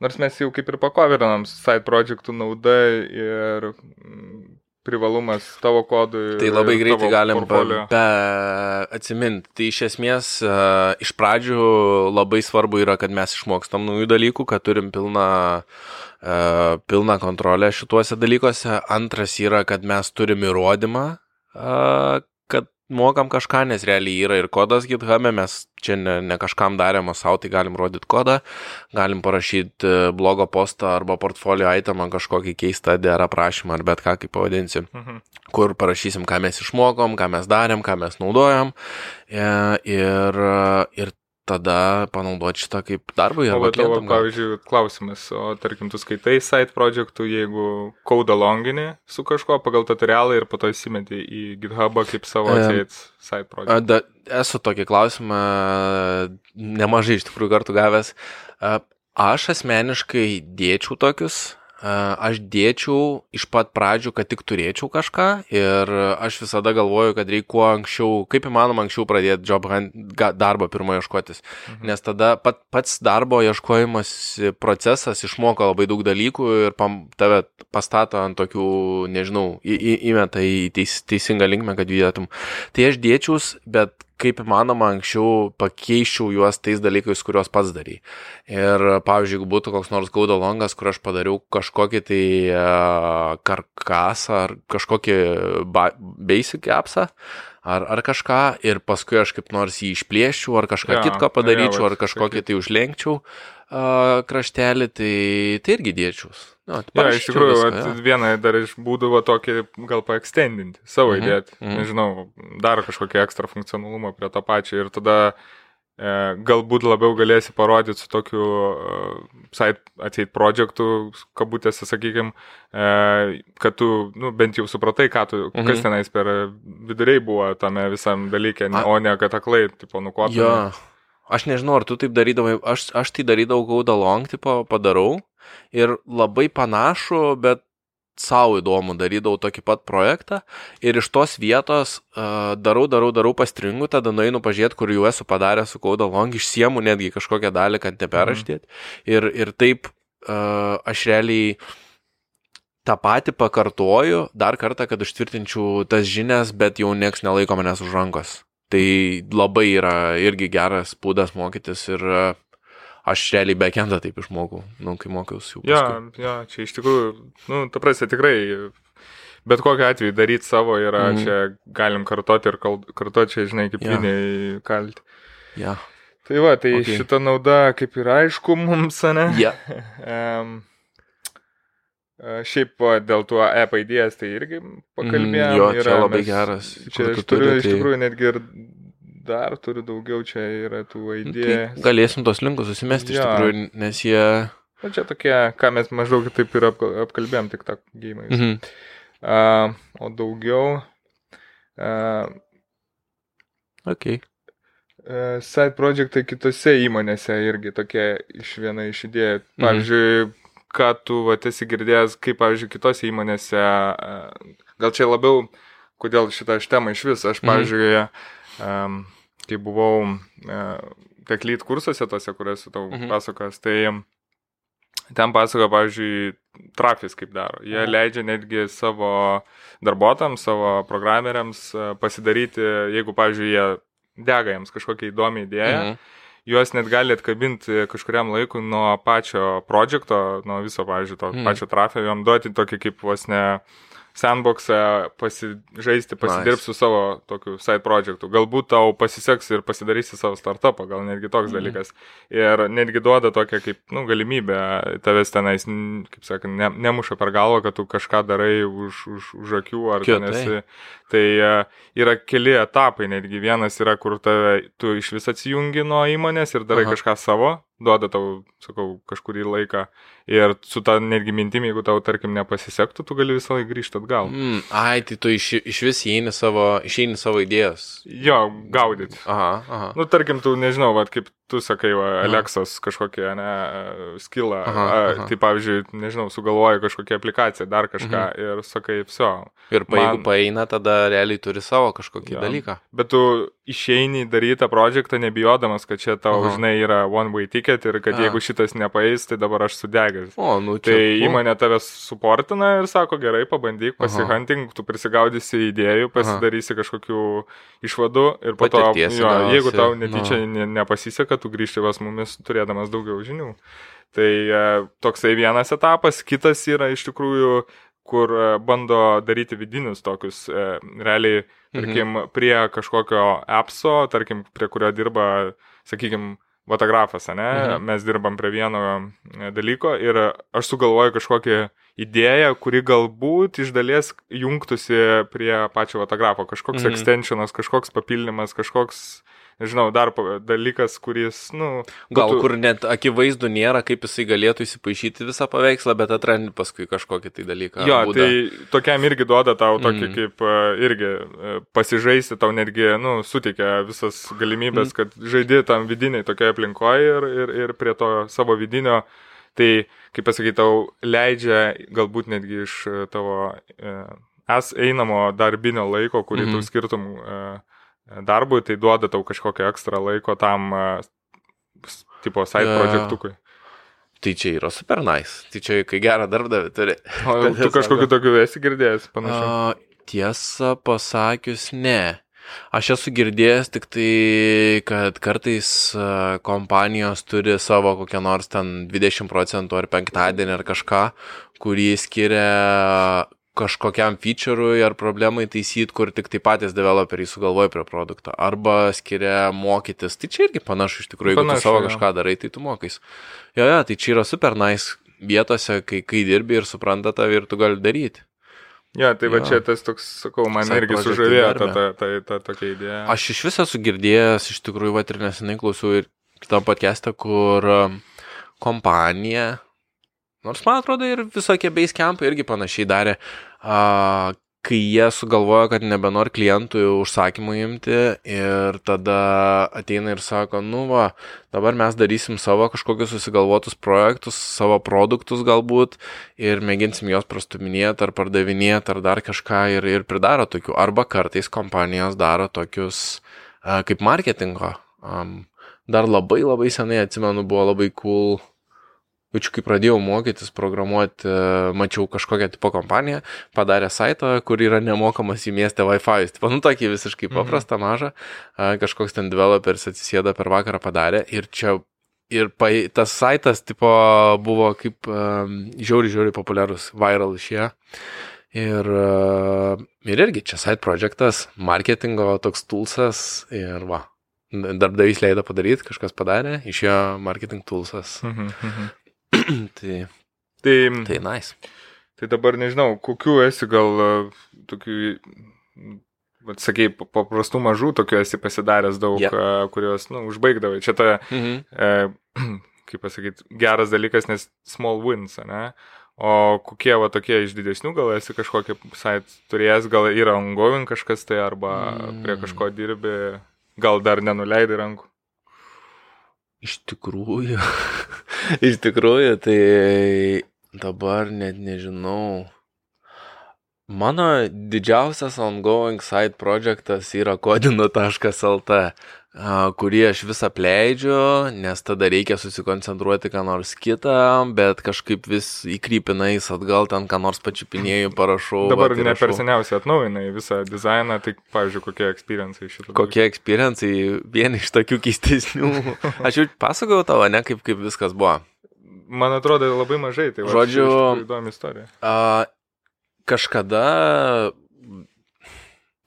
nors mes jau kaip ir pakovirinam side projectų nauda ir mm, privalumas tavo kodui. Tai labai greitai galim be, be atsiminti. Tai iš esmės uh, iš pradžių labai svarbu yra, kad mes išmokstam naujų dalykų, kad turim pilną, uh, pilną kontrolę šituose dalykuose. Antras yra, kad mes turim įrodymą, uh, mokam kažką, nes realiai yra ir kodas GitHub'e, mes čia ne, ne kažkam darėm, o savo tai galim rodyti kodą, galim parašyti e, blogo postą arba portfolio itemą kažkokį keistą DR aprašymą ar bet ką, kaip pavadinsim, mhm. kur parašysim, ką mes išmokom, ką mes darėm, ką mes naudojam e, ir, ir tada panaudoti šitą kaip darbą. O bet tavo, pavyzdžiui, klausimas, o tarkim, tu skaitai site projektų, jeigu kaudą longinį su kažkuo pagal tutorialą ir po to įsimeti į GitHubą kaip savo atseit site projektą. Esu tokį klausimą nemažai iš tikrųjų kartų gavęs. Aš asmeniškai dėčiau tokius aš dėčiau iš pat pradžių, kad tik turėčiau kažką ir aš visada galvoju, kad reikia kuo anksčiau, kaip įmanoma anksčiau pradėti job darbą pirmą ieškotis. Mhm. Nes tada pat, pats darbo ieškojimas procesas išmoko labai daug dalykų ir pam, tave pastato ant tokių, nežinau, į, į, įmeta į teis, teisingą linkmę, kad judėtum. Tai aš dėčiaus, bet kaip įmanoma anksčiau pakeičiau juos tais dalykais, kuriuos pats darai. Ir, pavyzdžiui, jeigu būtų koks nors gaudo longas, kur aš padariau kažkokį tai uh, karkasą ar kažkokį basic appsą, ar, ar kažką, ir paskui aš kaip nors jį išplėščiau, ar kažką ja, kitko padaryčiau, ja, ar kažkokį tai užlenkčiau uh, kraštelį, tai, tai irgi dėčiaus. Nu, ja, iš tikrųjų, viską, ja. vieną dar iš būdų va, tokį gal paekstendinti, savo mhm. įdėti, mhm. nežinau, dar kažkokį ekstra funkcionalumą prie to pačio ir tada e, galbūt labiau galėsi parodyti su tokiu uh, site atseit projektu, kabutėse, sakykime, e, kad tu, nu, bent jau supratai, tu, mhm. kas tenais per viduriai buvo tame visam dalykė, A... o ne kad aklai, tipo, nukopai. Jo. Aš nežinau, ar tu taip darydavai, aš, aš tai darydavau gaudą long, tipo, padarau ir labai panašų, bet savo įdomu, darydavau tokį pat projektą ir iš tos vietos uh, darau, darau, darau pastringų, tada nueinu pažiūrėti, kur jau esu padaręs su Code Long, išsiemu netgi kažkokią dalį, kad neperaštėt. Mhm. Ir, ir taip uh, aš realiai tą patį pakartoju dar kartą, kad užtvirtinčiau tas žinias, bet jau nieks nelaiko manęs už rankos. Tai labai yra irgi geras būdas mokytis ir uh, aš realiai backendą taip išmokau, nu, kai mokiausi jau. Ja, ja, čia iš tikrųjų, nu, ta prasme, tikrai, bet kokiu atveju daryti savo yra, mm. čia galim kartoti ir kartoti, čia, žinai, kaip ja. viniai kalti. Ja. Tai va, tai okay. šita nauda kaip ir aišku mums, ne? Ja. um, Šiaip dėl tuo app idėjas tai irgi pakalbėjome. Mm, jo, čia yra, labai mes, geras. Čia aš turiu turi, iš tai... tikrųjų netgi ir dar turiu daugiau, čia yra tų nu, idėjų. Tai galėsim tos linkus susimesti ja. iš tikrųjų, nes jie... Na čia tokie, ką mes maždaug taip ir apkalbėjom, tik tą gėjimą. Mhm. Uh, o daugiau... Uh, ok. Uh, side projectai kitose įmonėse irgi tokie iš viena iš idėjų. Mhm. Pavyzdžiui, mhm. ką tu va, esi girdėjęs, kaip, pavyzdžiui, kitose įmonėse, gal čia labiau, kodėl šitą temą iš vis, aš, mhm. pavyzdžiui, um, kai buvau uh, teklyt kursuose tose, kuriuose tau mhm. pasakas, tai ten pasako, pavyzdžiui, trafis kaip daro. Jie mhm. leidžia netgi savo darbuotojams, savo programeriams pasidaryti, jeigu, pavyzdžiui, jie dega jiems kažkokią įdomią idėją. Mhm juos net gali atkabinti kažkuriam laikui nuo pačio projekto, nuo viso, pavyzdžiui, to mm. pačio trafio, jam duoti tokį kaip vos ne sandboxą pasižaisti, pasidirbti nice. su savo tokiu side projectu. Galbūt tau pasiseks ir pasidarysi savo startupą, gal netgi toks mm. dalykas. Ir netgi duoda tokią kaip, nu, galimybę tavęs tenais, kaip sakant, ne, nemuša per galvą, kad tu kažką darai už, už, už akių ar ten esi. Tai uh, yra keli etapai, netgi vienas yra, kur tave, tu iš vis atsijungi nuo įmonės ir darai Aha. kažką savo, duoda tau, sakau, kažkurį laiką. Ir su ta netgi mintim, jeigu tau, tarkim, nepasisektų, tu gali visą laiką grįžti atgal. Mm, ai, tai tu iš, iš vis įeini savo, išeini savo idėjas. Jo, gaudyti. Aha, aha. Nu, tarkim, tu nežinau, vad kaip tu sakai, va, Alexos kažkokią, ne, skilą. Aha, aha. Tai pavyzdžiui, nežinau, sugalvoji kažkokią aplikaciją, dar kažką mhm. ir sakai, viso. Ir pa, man... jeigu paeina, tada realiai turi savo kažkokį ja. dalyką. Bet tu išeini daryti tą projektą nebijodamas, kad čia tau, aha. žinai, yra one way ticket ir kad A. jeigu šitas nepaeis, tai dabar aš sudegęs. O, nu čia. Tai įmonė tavęs suportina ir sako, gerai, pabandyk, pasihunting, tu prisigaudysi idėjų, pasidarysi Aha. kažkokių išvadų ir po Patirties to, jo, jeigu tau netyčia no. nepasiseka, tu grįžti pas mumis turėdamas daugiau žinių. Tai e, toksai vienas etapas, kitas yra iš tikrųjų kur e, bando daryti vidinius tokius, e, realiai, tarkim, mhm. prie kažkokio appso, tarkim, prie kurio dirba, sakykime, fotografas, ne? Mhm. Mes dirbam prie vieno dalyko ir aš sugalvoju kažkokią idėją, kuri galbūt iš dalies jungtųsi prie pačio fotografo. Kažkoks mhm. extensionas, kažkoks papildymas, kažkoks nežinau, dar dalykas, kuris, nu... Gal būtų... kur net akivaizdų nėra, kaip jisai galėtų įsipaišyti visą paveikslą, bet atrandi paskui kažkokį tai dalyką. Jo, būdą. tai tokiam irgi duoda tau tokį mm. kaip irgi e, pasižaisti, tau netgi, nu, suteikia visas galimybės, mm. kad žaidži tam vidiniai tokia aplinkoje ir, ir, ir prie to savo vidinio, tai, kaip pasakyti, tau leidžia galbūt netgi iš tavo e, es einamo darbinio laiko, kurį mm -hmm. tu skirtum e, darbui, tai duoda tau kažkokio ekstra laiko tam, tipo, side ja. projektukui. Tai čia yra super nice. Tai čia, kai gerą darbdavį turi. O tu kažkokiu tokiu esi girdėjęs, panašiai? Tiesą pasakius, ne. Aš esu girdėjęs tik tai, kad kartais kompanijos turi savo kokią nors ten 20 procentų ar penktadienį ar kažką, kurį skiria kažkokiam feature'ui ar problemai taisyti, kur tik tai patys developeriai sugalvoja prie produkto. Arba skiria mokytis. Tai čia irgi panašu iš tikrųjų, jeigu panašu, tu savo kažką darai, tai tu mokais. Jo, jo, tai čia yra super nice vietose, kai, kai dirbi ir supranta tave ir tu gali daryti. Ja, tai jo. va čia tas toks, sakau, man Side irgi sužavėjo ta, ta, ta, ta tokia idėja. Aš iš viso esu girdėjęs, iš tikrųjų, va ir nesenai klausiau ir kitą podcastą, kur um, kompanija Nors man atrodo ir visokie basecampai irgi panašiai darė, a, kai jie sugalvojo, kad nebenori klientų užsakymų imti ir tada ateina ir sako, nu va, dabar mes darysim savo kažkokius susigalvotus projektus, savo produktus galbūt ir mėginsim juos prastuminėti ar pardavinėti ar dar kažką ir, ir pridaro tokių. Arba kartais kompanijos daro tokius a, kaip marketingo. Um, dar labai labai senai atsimenu, buvo labai cool Jaučiu, kai pradėjau mokytis programuoti, e, mačiau kažkokią tipo kompaniją, padarė saitą, kur yra nemokamas į miestę Wi-Fi. Tipo, nu, tokį visiškai mhm. paprastą, mažą. Kažkoks ten developeris atsisėda per vakarą padarė ir čia ir pa, tas saitas tipo buvo kaip um, žiauri, žiauri populiarus, viral išėjo. Ir, uh, ir irgi čia side projektas, marketingo toks toolsas ir va, darbdavys leido padaryti, kažkas padarė, išėjo marketing toolsas. Mhm, mhm. tai, tai, tai nice. Tai dabar nežinau, kokiu esi gal e, tokių, sakei, paprastų mažų tokių esi pasidaręs daug, yeah. kuriuos, na, nu, užbaigdavai. Čia ta, mhm. e, kaip pasakyti, geras dalykas, nes small wins, ne? O kokie va tokie iš didesnių, gal esi kažkokį sait turėjęs, gal yra ongoing kažkas tai, arba mm. prie kažko dirbi, gal dar nenuleidai rankų. Iš tikrųjų, iš tikrųjų, tai dabar net nežinau. Mano didžiausias ongoing side projektas yra kodino.lt. kurį aš vis apleidžiu, nes tada reikia susikoncentruoti ką nors kitą, bet kažkaip vis įkrypinais atgal ten ką nors pačiupinėjau, parašau. Dabar ne per seniausiai atnaujinai visą dizainą, tai pavyzdžiui, kokie experiencijai šitą. Kokie experiencijai, vieni iš tokių keistesnių. Aš jau pasakojau tavo, ne kaip, kaip viskas buvo. Man atrodo labai mažai, tai va, Žodžiu, įdomi istorija. A, kažkada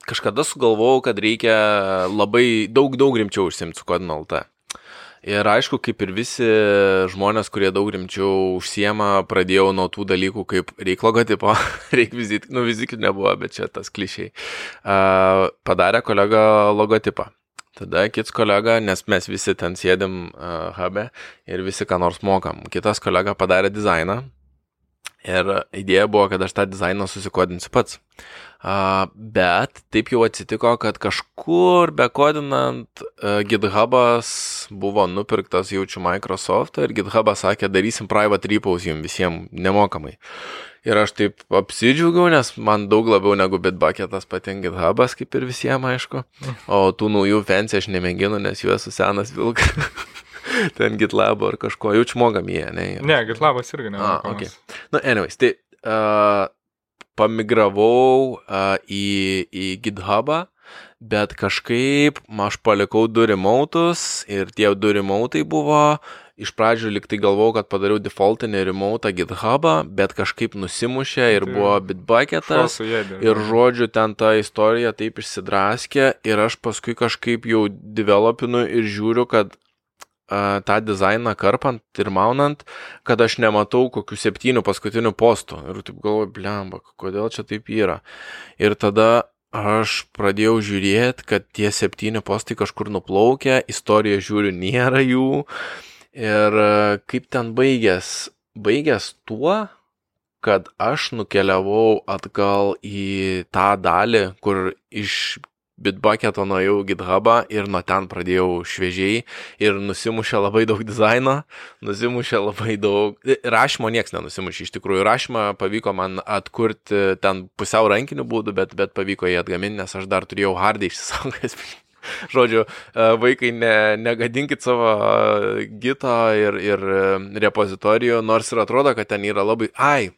kažkada sugalvojau, kad reikia labai daug, daug rimčiau užsimti su kodinu LT. Ir aišku, kaip ir visi žmonės, kurie daug rimčiau užsiema, pradėjau nuo tų dalykų kaip reik logotipo, reik vizitkų, nu vizitkų nebuvo, bet čia tas klišiai. Uh, padarė kolega logotipą. Tada kits kolega, nes mes visi ten sėdim uh, hube ir visi ką nors mokam. Kitas kolega padarė dizainą. Ir idėja buvo, kad aš tą dizainą susikodinsiu pats. Uh, bet taip jau atsitiko, kad kažkur bekodinant uh, GitHub'as buvo nupirktas jaučiu Microsoft ir GitHub'as sakė, darysim private repos jums visiems nemokamai. Ir aš taip apsidžiaugiau, nes man daug labiau negu Bitbucketas patinka GitHub'as, kaip ir visiems aišku. O tų naujų fancy aš nemėginu, nes jų esu senas vilkas. Ten GitLab ar kažko, jaučiu mogam jie, ne? Ne, GitLab'as irgi ne. Ah, okay. Nu, anyways, tai uh, pamigravau uh, į, į GitHubą, bet kažkaip aš palikau du remautus ir tie du remautai buvo, iš pradžių liktai galvojau, kad padariau defaultinį remoutą GitHubą, bet kažkaip nusimušė ir tai buvo bitbucketas ir žodžiu ten ta istorija taip išsidraskė ir aš paskui kažkaip jau developinu ir žiūriu, kad tą dizainą karpant ir maunant, kad aš nematau kokių septynių paskutinių postų. Ir taip galvoju, blemba, kodėl čia taip yra. Ir tada aš pradėjau žiūrėti, kad tie septyni postai kažkur nuplaukia, istoriją žiūriu, nėra jų. Ir kaip ten baigęs? Baigęs tuo, kad aš nukeliavau atgal į tą dalį, kur iš Bitbucketo nuėjau GitHubą ir nuo ten pradėjau šviežiai ir nusimušė labai daug dizaino, nusimušė labai daug, rašymo nieks nenusimušė, iš tikrųjų rašymą pavyko man atkurti ten pusiau rankiniu būdu, bet, bet pavyko jį atgaminti, nes aš dar turėjau hardį išsisaugęs. Žodžiu, e, vaikai, ne, negadinkit savo gito ir, ir e, repozitorijų, nors ir atrodo, kad ten yra labai, ai,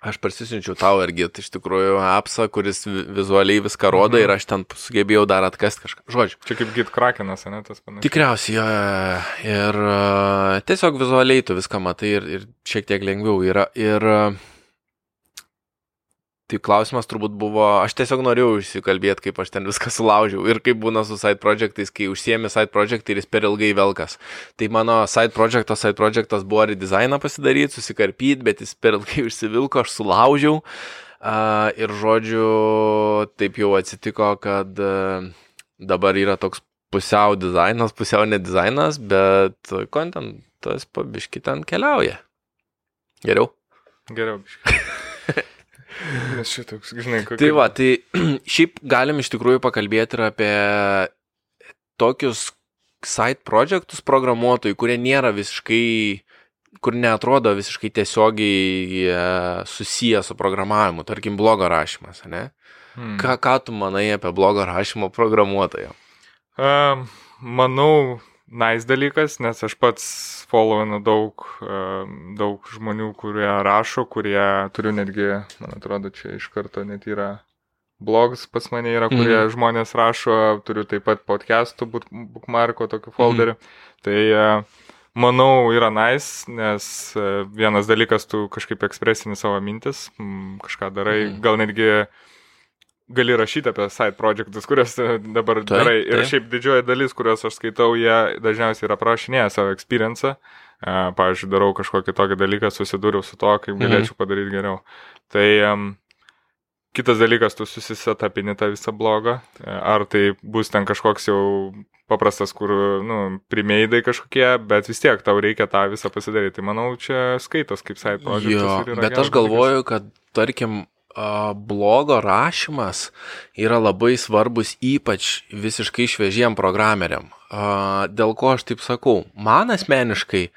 Aš parsisinčiau tau irgi, tai iš tikrųjų, apsa, kuris vizualiai viską rodo mhm. ir aš ten sugebėjau dar atkasti kažką. Žodžiu. Čia kaip git krakenas, ne tas panašiai. Tikriausiai, jo. Ir uh, tiesiog vizualiai tu viską matai ir, ir šiek tiek lengviau yra. Ir uh, Tai klausimas turbūt buvo, aš tiesiog norėjau išsikalbėti, kaip aš ten viską sulaužiau ir kaip būna su side projectais, kai užsiemi side project ir jis per ilgai velkas. Tai mano side projectas, side projectas buvo redizainą pasidaryti, susikarpyti, bet jis per ilgai užsivilko, aš sulaužiau. Uh, ir žodžiu, taip jau atsitiko, kad uh, dabar yra toks pusiau dizainas, pusiau nedizainas, bet kontentas pabiški ten keliauja. Geriau. Geriau biški. Šitoks, žinai, kokia. Tai va, tai šiaip galim iš tikrųjų pakalbėti ir apie tokius side projectus programuotojų, kurie nėra visiškai, kur neatrodo visiškai tiesiogiai e, susiję su programavimu, tarkim, blogo rašymas, ne? Hmm. Ką, ką tu manai apie blogo rašymo programuotoją? Uh, manau, nice dalykas, nes aš pats followinu daug, daug žmonių, kurie rašo, kurie turiu netgi, man atrodo, čia iš karto net yra blogs pas mane yra, kurie mm. žmonės rašo, turiu taip pat podcastų, bookmarko, tokių folderių. Mm. Tai manau yra nice, nes vienas dalykas, tu kažkaip ekspresini savo mintis, kažką darai, mm. gal netgi gali rašyti apie side projectus, kuriuos dabar taip, darai. Ir taip. šiaip didžioji dalis, kuriuos aš skaitau, jie dažniausiai yra prašinėję savo experience. Uh, pavyzdžiui, darau kažkokį tokį dalyką, susidūriau su to, kaip mhm. galėčiau padaryti geriau. Tai um, kitas dalykas, tu susisetapini tą visą blogą. Ar tai bus ten kažkoks jau paprastas, kur, nu, primeidai kažkokie, bet vis tiek tau reikia tą visą pasidaryti. Tai manau, čia skaitos kaip side project. Jo, bet aš galvoju, dalykas. kad, tarkim, blogo rašymas yra labai svarbus ypač visiškai šviežiem programeriam. Dėl ko aš taip sakau? Man asmeniškai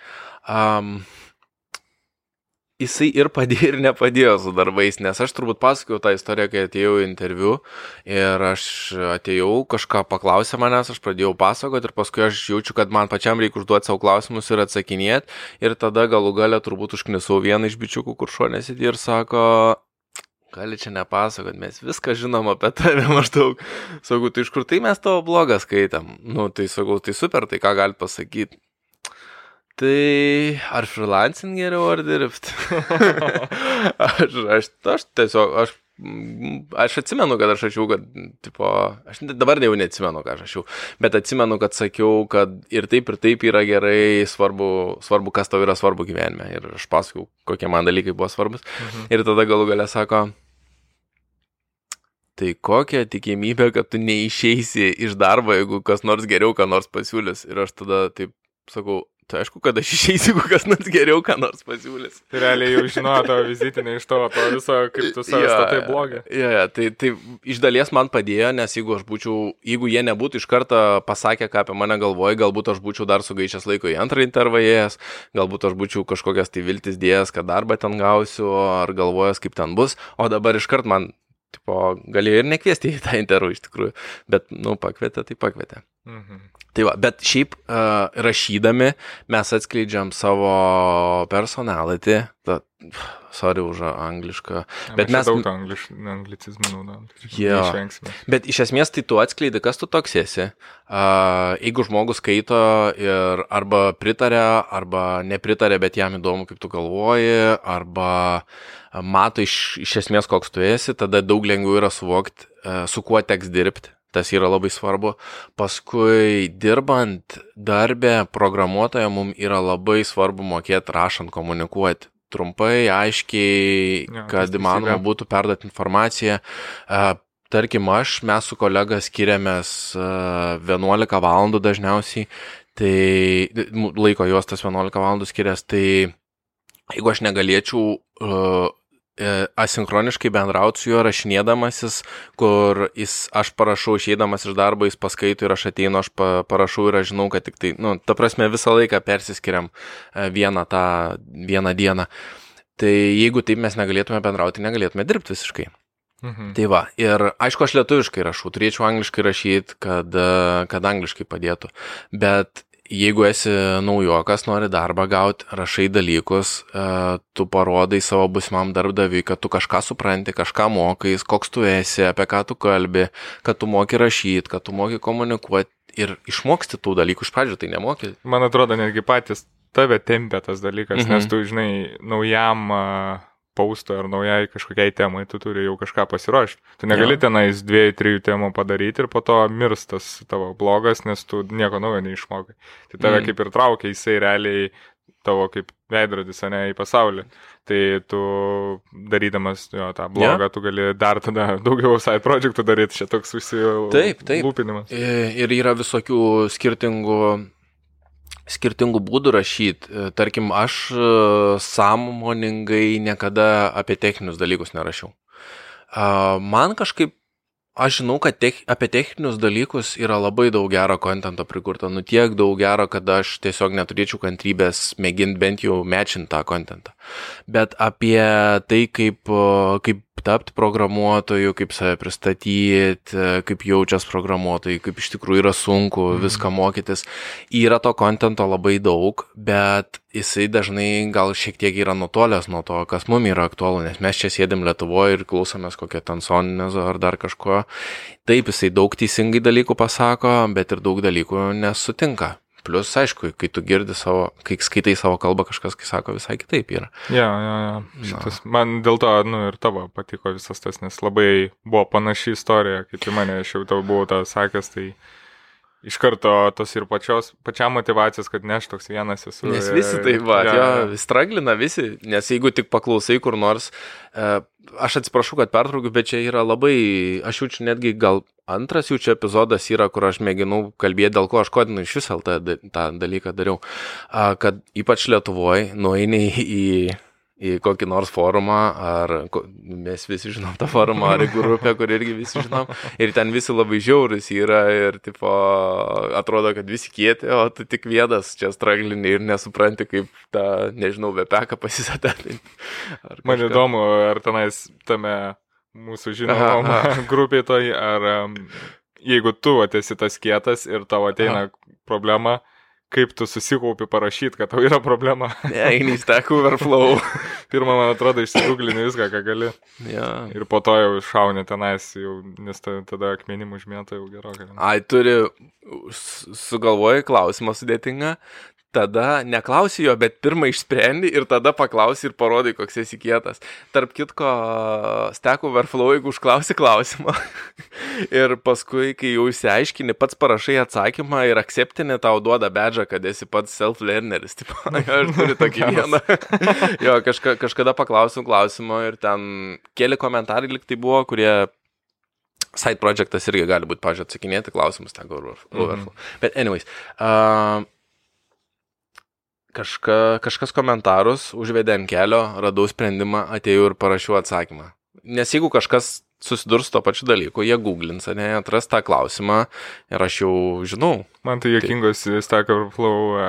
um, jisai ir padėjo, ir nepadėjo su darbais, nes aš turbūt pasakojau tą istoriją, kai atėjau į interviu ir aš atėjau, kažką paklausė manęs, aš pradėjau pasakoti ir paskui aš jaučiu, kad man pačiam reikia užduoti savo klausimus ir atsakinėti ir tada galų galę turbūt užknisau vieną iš bičiukų, kur šonė sėdi ir sako, gali čia nepasakot, mes viską žinom apie tave maždaug. Sakau, tai iš kur tai mes tavo blogą skaitam? Nu, tai sakau, tai super, tai ką gali pasakyti? Tai ar freelancing geriau ar dirbti? aš, aš, aš tiesiog, aš, aš atsimenu, kad aš rašiau, kad, tipo, aš dabar jau neatsimenu, ką aš rašiau, bet atsimenu, kad sakiau, kad ir taip, ir taip yra gerai, svarbu, svarbu kas tau yra svarbu gyvenime. Ir aš pasakau, kokie man dalykai buvo svarbus. Mhm. Ir tada galų galę sako, tai kokia tikimybė, kad tu neišeisi iš darbo, jeigu kas nors geriau, ką nors pasiūlys. Ir aš tada taip sakau, Tai aišku, kad aš išeisiu, jeigu kas nors geriau, ką nors pasiūlys. Tai realiai jau žinojo tavo vizitinį iš to, to viso, kaip tu savo ja, statai blogį. Ja, ja, tai, tai iš dalies man padėjo, nes jeigu aš būčiau, jeigu jie nebūtų iš karto pasakę, ką apie mane galvoja, galbūt aš būčiau dar sugaišęs laiko į antrą intervajėjęs, galbūt aš būčiau kažkokias tai viltis dėjęs, kad darbą ten gausiu, ar galvojęs, kaip ten bus, o dabar iš karto man, tipo, galėjo ir nekviesti į tą intervą iš tikrųjų, bet, nu, pakvietė, tai pakvietė. Mhm. Tai va, bet šiaip uh, rašydami mes atskleidžiam savo personality, ta, sorry už anglišką, ja, bet mes... Daug angliš, anglicizmų naudojam. Jo. Bet iš esmės tai tu atskleidi, kas tu toks esi. Uh, jeigu žmogus skaito ir arba pritarė, arba nepritarė, bet jam įdomu, kaip tu galvoji, arba mato iš, iš esmės, koks tu esi, tada daug lengviau yra suvokti, uh, su kuo teks dirbti Tas yra labai svarbu. Paskui dirbant darbę programuotoje mums yra labai svarbu mokėti rašant komunikuoti. Trumpai, aiškiai, ja, kad įmanoma būtų perduoti informaciją. Tarkim, aš, mes su kolega skiriamės 11 valandų dažniausiai, tai laiko juos tas 11 valandų skiriasi, tai jeigu aš negalėčiau asinchroniškai bendrauti su juo rašinėdamasis, kur jis, aš parašau išeidamas iš darbo, jis paskaito ir aš ateinu, aš pa, parašau ir aš žinau, kad tik tai, nu, ta prasme, visą laiką persiskiriam e, vieną tą vieną dieną. Tai jeigu taip mes negalėtume bendrauti, negalėtume dirbti visiškai. Mhm. Tai va, ir aišku, aš lietuviškai rašau, turėčiau angliškai rašyti, kad, e, kad angliškai padėtų. Bet jeigu esi naujokas, nori darbą gauti, rašai dalykus, e, tu parodai savo busimam darbdaviui, kad tu kažką supranti, kažką mokais, koks tu esi, apie ką tu kalbi, kad tu moki rašyti, kad tu moki komunikuoti ir išmoksti tų dalykų iš pradžių, tai nemoki. Man atrodo, netgi patys tave tempia tas dalykas, mhm. nes tu, žinai, naujam uh paustui ar naujai kažkokiai temai, tu turi jau kažką pasiruošti. Tu negali ja. tenais dviejų, trijų temų padaryti ir po to mirstas tavo blogas, nes tu nieko naujo neišmokai. Tai tave mm. kaip ir traukia, jisai realiai tavo kaip veidrodis, ne į pasaulį. Tai tu darydamas jo, tą blogą, ja. tu gali dar tada daugiau side projektų daryti, čia toks užsilūpinimas. Taip, taip. Ir yra visokių skirtingų skirtingų būdų rašyti. E, tarkim, aš e, sąmoningai niekada apie techninius dalykus nerašiau. Man kažkaip, aš žinau, kad tech, apie techninius dalykus yra labai daug gero kontento prikurta, nu tiek daug gero, kad aš tiesiog neturėčiau kantrybės mėginti bent jau mečinti tą kontentą. Bet apie tai, kaip, kaip tapti programuotoju, kaip save pristatyti, kaip jaučias programuotojai, kaip iš tikrųjų yra sunku mm. viską mokytis. Yra to kontento labai daug, bet jisai dažnai gal šiek tiek yra nutolęs nuo to, kas mums yra aktualu, nes mes čia sėdim Lietuvoje ir klausomės kokią tensoninę ar dar kažko. Taip, jisai daug teisingai dalykų pasako, bet ir daug dalykų nesutinka. Plus, aišku, kai tu girdi savo, kai skaitai savo kalbą, kažkas, kai sako, visai kitaip yra. Ja, ja, ja. Šitas, man dėl to, nu, ir tavo patiko visas tas, nes labai buvo panaši istorija, kaip į mane, aš jau tau buvau tą sakęs, tai iš karto tos ir pačios, pačiam motivacijos, kad ne aš toks vienas esu. Nes visi tai va, ja, jo, straglina visi, nes jeigu tik paklausai kur nors, e, aš atsiprašau, kad pertraukiu, bet čia yra labai, aš jaučiu netgi gal antras jų čia epizodas yra, kur aš mėginau kalbėti, dėl ko aš kodinu iš visą tą, tą dalyką dariau, kad ypač Lietuvoje nueini į į kokį nors forumą, ar mes visi žinom tą forumą, ar į grupę, kur irgi visi žinom, ir ten visi labai žiaurus yra ir, tipo, atrodo, kad visi kieti, o tu tik vienas čia straglini ir nesupranti, kaip tą, nežinau, vepeką pasisatinti. Man įdomu, ar tenais tame mūsų žinomom grupiai toj, ar jeigu tu esi tas kietas ir tavo ateina Aha. problema, kaip tu susikaupi parašyti, kad tau yra problema. Ne, eini į Stack Overflow. Pirmą, man atrodo, išsigūglini viską, ką gali. Ja. Ir po to jau šauni tenais, jau, nes tada akmenim užmėta jau gerokai. Ai, turi, sugalvoji klausimą sudėtingą, tada neklausi jo, bet pirmą išsprendi ir tada paklausi ir parodai, koks esi kietas. Tarp kitko, Stack Overflow, jeigu užklausi klausimą ir paskui, kai jau įsiaiškini, pats parašai atsakymą ir akceptinė tau duoda bedžą, kad esi pats self-learneris. Aš turiu tokį vieną. jo, kažka, kažkada paklausim klausimo ir ten keli komentarai liktai buvo, kurie Side projectas irgi gali būti, pažiūrėjau, atsakinėti klausimus, Stack Overflow. Mm -hmm. Bet anyways, uh, kažka, kažkas komentarus užvedė ant kelio, radau sprendimą, atėjau ir parašiau atsakymą. Nes jeigu kažkas susidurs to pačiu dalyku, jie googlins, ne, atras tą klausimą ir aš jau žinau. Man tai jėkingos tai... Stack Overflow e,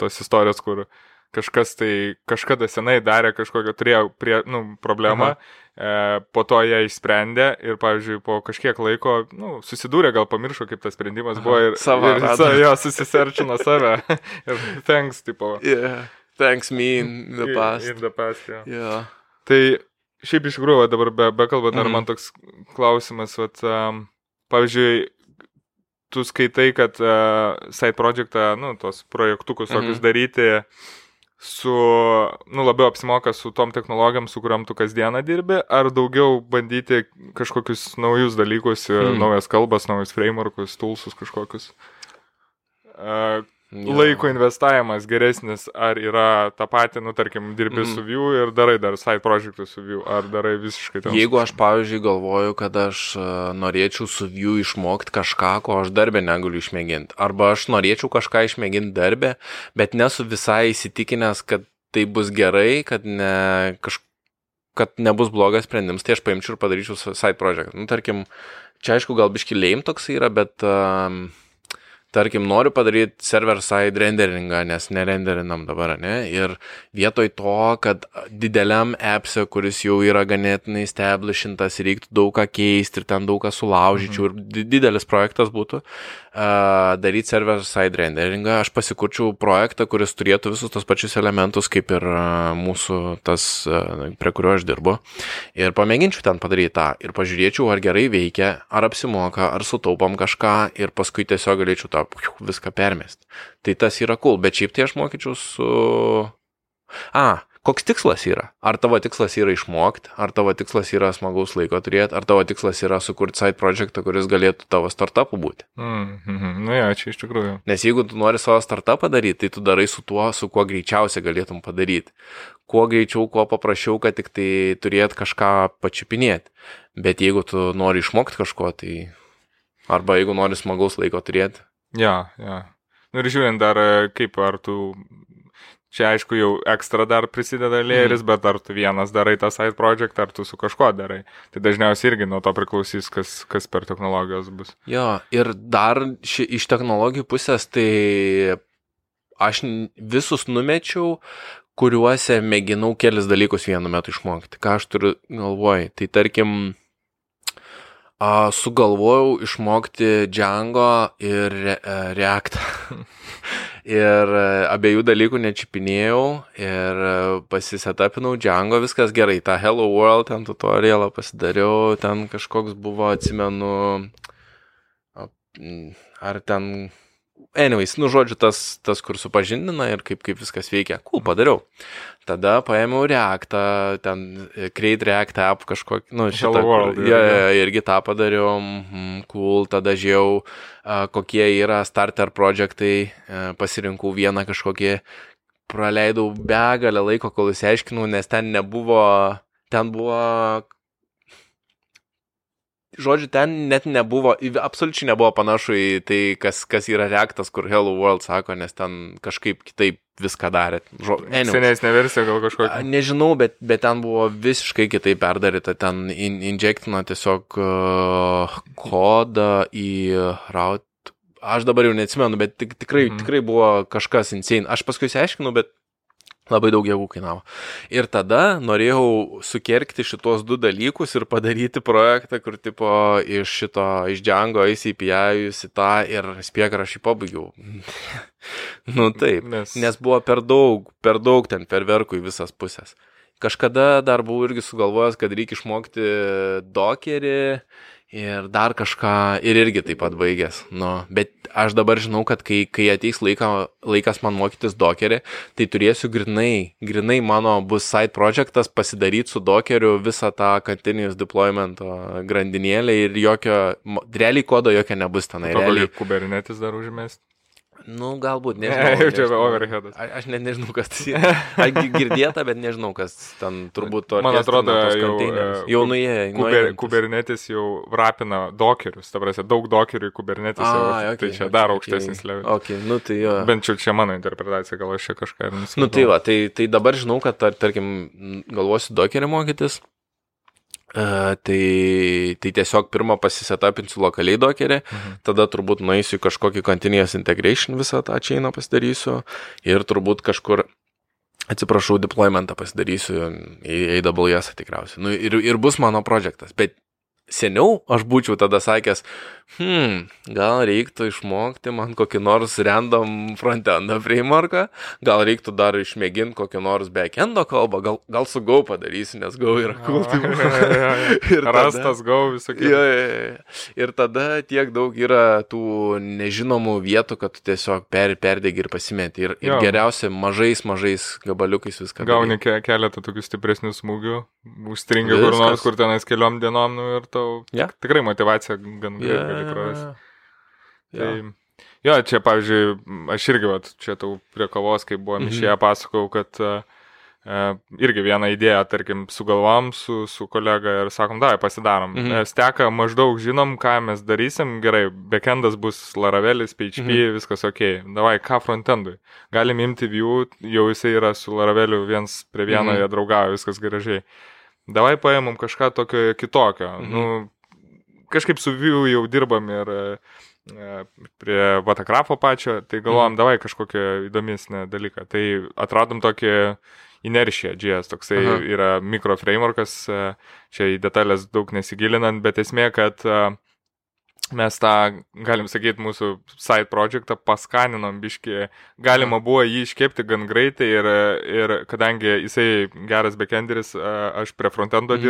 tos istorijos, kur kažkas tai kažkada senai darė kažkokią, turėjo prie, nu, problemą, Aha. e, po to ją išsprendė ir, pavyzdžiui, po kažkiek laiko, nu, susidūrė, gal pamiršo, kaip tas sprendimas Aha. buvo ir, Savo, ir sa, jo, susiserčino save. ir thanks, tipo. Yeah. Thanks me in the past. In, in the past, yeah. yeah. Tai šiaip iš tikrųjų, dabar be, bekalbant, mm. ar man toks klausimas, vat, um, pavyzdžiui, tu skaitai, kad uh, side projektą, nu, tos projektukus tokius mm daryti su, nu, labiau apsimoka su tom technologijom, su kuriam tu kasdieną dirbi, ar daugiau bandyti kažkokius naujus dalykus, mm. naujas kalbas, naujus frameworkus, toolsus kažkokius. Ja. Laiko investavimas geresnis, ar yra tą patį, nu, tarkim, dirbi mm. su Vue ir darai dar side projektų su Vue, ar darai visiškai ten. Jeigu aš, pavyzdžiui, galvoju, kad aš uh, norėčiau su Vue išmokti kažką, ko aš darbę negaliu išmėginti, arba aš norėčiau kažką išmėginti darbę, bet nesu visai įsitikinęs, kad tai bus gerai, kad, ne, kaž, kad nebus blogas sprendimas, tai aš paimčiau ir padaryčiau side project. Nu, tarkim, čia aišku, gal biški lame toks yra, bet... Uh, tarkim, noriu padaryti server-side renderingą, nes nerenderinam dabar, ne? Ir vietoj to, kad dideliam appse, kuris jau yra ganėtinai establishintas, reiktų daug ką keisti ir ten daug ką sulaužyčiau mhm. ir didelis projektas būtų, uh, daryti server-side renderingą, aš pasikurčiau projektą, kuris turėtų visus tos pačius elementus, kaip ir uh, mūsų tas, uh, prie kurio aš dirbu. Ir pamėginčiau ten padaryti tą ir pažiūrėčiau, ar gerai veikia, ar apsimoka, ar sutaupam kažką ir paskui tiesiog galėčiau tą tą viską permesti. Tai tas yra cool, bet šiaip tai aš mokyčiau su... A, koks tikslas yra? Ar tavo tikslas yra išmokti, ar tavo tikslas yra smagaus laiko turėti, ar tavo tikslas yra sukurti side projektą, kuris galėtų tavo startupų būti? Mm -hmm. Nu, ja, čia iš tikrųjų. Nes jeigu tu nori savo startupą daryti, tai tu darai su tuo, su kuo greičiausiai galėtum padaryti. Kuo greičiau, kuo paprasčiau, kad tik tai turėt kažką pačiupinėti. Bet jeigu tu nori išmokti kažko, tai arba jeigu nori smagaus laiko turėti, Ja, ja. Nu ir žiūrint dar, e, kaip ar tu, čia aišku jau ekstra dar prisideda lėris, mm. bet ar tu vienas darai tą side project, ar tu su kažkuo darai. Tai dažniausiai irgi nuo to priklausys, kas, kas per technologijos bus. Jo, ir dar ši, iš technologijų pusės, tai aš visus numečiau, kuriuose mėginau kelis dalykus vienu metu išmokti. Ką aš turiu galvoj? Tai tarkim, A, sugalvojau išmokti Django ir re, e, React. ir e, abiejų dalykų nečipinėjau ir e, pasisetapinau Django, viskas gerai. Ta Hello World ten tutorialą pasidariau, ten kažkoks buvo, atsimenu, ar ten anyways, nu žodžiu, tas, tas kur supažindina ir kaip, kaip viskas veikia. Cool, padariau. Tada paėmiau Reactą, ten e, Create React app kažkokį, nu šitą. World, ja, ja, irgi tą padariau, mm, cool, tada žiūrėjau, kokie yra starter projektai, e, pasirinkau vieną kažkokį, praleidau begalę laiko, kol įsiaiškinau, nes ten nebuvo, ten buvo žodžiu, ten net nebuvo, absoliučiai nebuvo panašu į tai, kas, kas yra reaktas, kur Hello World sako, nes ten kažkaip kitaip viską darė. Senesnė versija gal kažkokia. Nežinau, bet, bet ten buvo visiškai kitaip perdaryta. Ten in, injektina tiesiog uh, kodą į route. Aš dabar jau neatsimenu, bet tik, tikrai, mm. tikrai buvo kažkas insane. Aš paskui išsiaiškinau, bet Labai daug jėgų kainavo. Ir tada norėjau sukerkti šitos du dalykus ir padaryti projektą, kur tipo iš šito, iš Django įsipijėjus į tą ir spėk aš jį pabaigiau. nu taip, nes... nes buvo per daug, per daug ten perverkų į visas pusės. Kažkada dar buvau irgi sugalvojęs, kad reikia išmokti dokerį ir dar kažką ir irgi taip pat baigęs. Nu, bet aš dabar žinau, kad kai, kai ateis laika, laikas man mokytis dokerį, tai turėsiu grinai, grinai mano bus side projektas pasidaryti su dokeriu visą tą continuous deployment grandinėlę ir jokio, realiai kodo jokio nebus tenai. Realiai Kubernetes dar užmest. Nu, galbūt, nežinau. Ne, čia overheadas. A, aš net nežinau, kas tai yra. Girdėta, bet nežinau, kas ten turbūt to. Man atrodo, jau, e, jau nuėjo. Kuber, kubernetis jau rapina dokerius, ta prasme, daug dokerių į kubernetis. A, jau, okay, tai čia okay, dar aukštesnis okay. levelis. Okay, nu, tai jo. Bent jau čia mano interpretacija, gal aš čia kažką ir nusimanau. Nu, tai va, tai, tai dabar žinau, kad, tar, tarkim, galvosiu dokerį mokytis. Uh, tai, tai tiesiog pirmą pasisetapinsiu lokaliai dokerį, mhm. tada turbūt nueisiu į kažkokį continuous integration visą tą čainą pasidarysiu ir turbūt kažkur, atsiprašau, deploymentą pasidarysiu į AWS tikriausiai. Nu, ir, ir bus mano projektas, bet seniau aš būčiau tada sakęs, hmm, gal reiktų išmokti man kokį nors random frontendo frameworką, gal reiktų dar išmėginti kokį nors backendo kalbą, gal, gal su Go padarysiu, nes Go yra cool. Tai ir rastas Go visokie. Ja, ja, ja. Ir tada tiek daug yra tų nežinomų vietų, kad tu tiesiog per, perdėgi ir pasimeti. Ir, ir jo. geriausia mažais, mažais gabaliukais viską. Gauni ke keletą tokių stipresnių smūgių, užstringi kur nors, kur tenais keliom dienom nu, ir tau ja. tikrai motivacija gan gerai. Ja gali prarasti. Tai, jo, čia, pavyzdžiui, aš irgi, vat, čia tau prie kavos, kai buvom mhm. išėję, pasakau, kad uh, irgi vieną idėją, tarkim, sugalvom su, su kolega ir sakom, davai, pasidarom. Mhm. Steka maždaug žinom, ką mes darysim, gerai, backendas bus Laravelis, PHP, mhm. viskas ok. Davai, ką frontendui? Galim imti view, jau jisai yra su Laraveliu viens prie vieno, mhm. jie draugavo, viskas gražiai. Davai paėmum kažką tokio kitokio. Mhm. Nu, kažkaip su Vue jau dirbam ir prie Vatagrafo pačio, tai galvojam, mm. davai kažkokią įdomesnę dalyką. Tai atradom tokį ineršia JS, toksai Aha. yra mikro frameworkas, e, čia į detalės daug nesigilinant, bet esmė, kad uh, mes tą, galim sakyti, mūsų side projektą paskaninom biški. Galima buvo jį iškepti gan greitai ir, ir kadangi jisai geras backenderis, aš prie frontendo mm.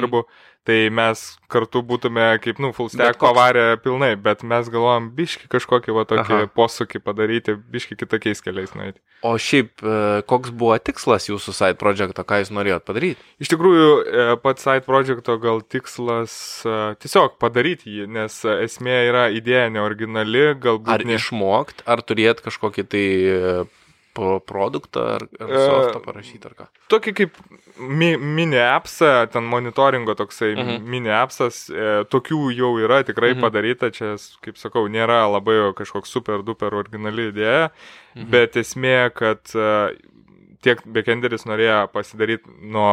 Tai mes kartu būtume kaip, nu, full stack pavarę pilnai, bet mes galvojam biški kažkokį va tokį Aha. posūkį padaryti, biški kitokiais keliais nueiti. O šiaip, e, koks buvo tikslas jūsų side projekto, ką jūs norėjot padaryti? Iš tikrųjų, e, pats side projekto gal tikslas e, tiesiog padaryti jį, nes esmė yra idėja neoriginali, galbūt. Ar ne... išmokt, ar turėt kažkokį tai produktą ar, ar softą parašyti ar ką? Tokį kaip mi, mini appsą, ten monitoringo toksai mhm. -huh. mini appsas, e, tokių jau yra tikrai mhm. -huh. padaryta, čia, kaip sakau, nėra labai kažkoks super duper originali idėja, mhm. -huh. bet esmė, kad e, tiek backenderis norėjo pasidaryti nuo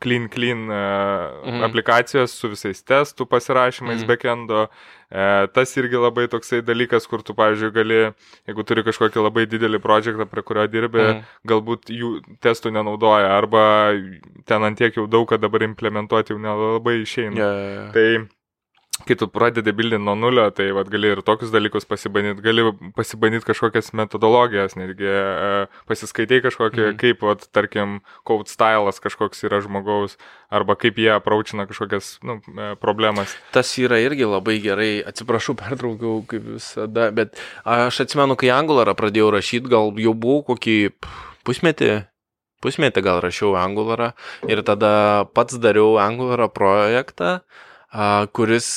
clean, clean uh, mhm. aplikacijos su visais testų pasirašymais mhm. backendo. E, tas irgi labai toksai dalykas, kur tu, pavyzdžiui, gali, jeigu turi kažkokį labai didelį projektą, prie kurio dirbi, mhm. galbūt jų testų nenaudoja, arba ten antiek jau daug, kad dabar implementuoti jau nelabai išeina. Yeah, yeah, yeah. Tai kai tu pradedi bildinti nuo nulio, tai vat, gali ir tokius dalykus pasibandyti, gali pasibandyti kažkokias metodologijas, netgi e, pasiskaitai kažkokį, mm. kaip, vat, tarkim, code stylas kažkoks yra žmogaus, arba kaip jie apraučina kažkokias nu, e, problemas. Tas yra irgi labai gerai, atsiprašau, pertraukiau kaip visada, bet aš atsimenu, kai Angularą pradėjau rašyti, gal jau buvau kokį pusmetį, pusmetį gal rašiau Angularą ir tada pats dariau Angularą projektą kuris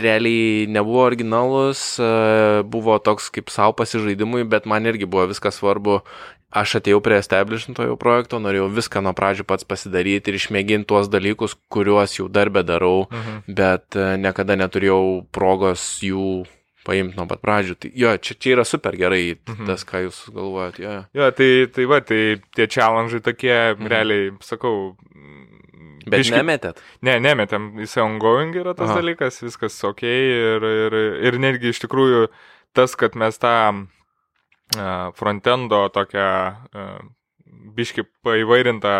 realiai nebuvo originalus, buvo toks kaip savo pasižaidimui, bet man irgi buvo viskas svarbu. Aš atėjau prie establishmentojo projekto, norėjau viską nuo pradžių pats pasidaryti ir išmėginti tuos dalykus, kuriuos jau darbę darau, mhm. bet niekada neturėjau progos jų paimti nuo pat pradžių. Tai jo, čia, čia yra super gerai mhm. tas, ką jūs galvojat. Jo, jo tai, tai va, tai tie challenge tokie, mhm. realiai, sakau. Bet biški... nemetėt? Ne, nemetėm, jis ongoing yra tas Aha. dalykas, viskas ok ir, ir, ir netgi iš tikrųjų tas, kad mes tą frontendo tokią biški paįvairintą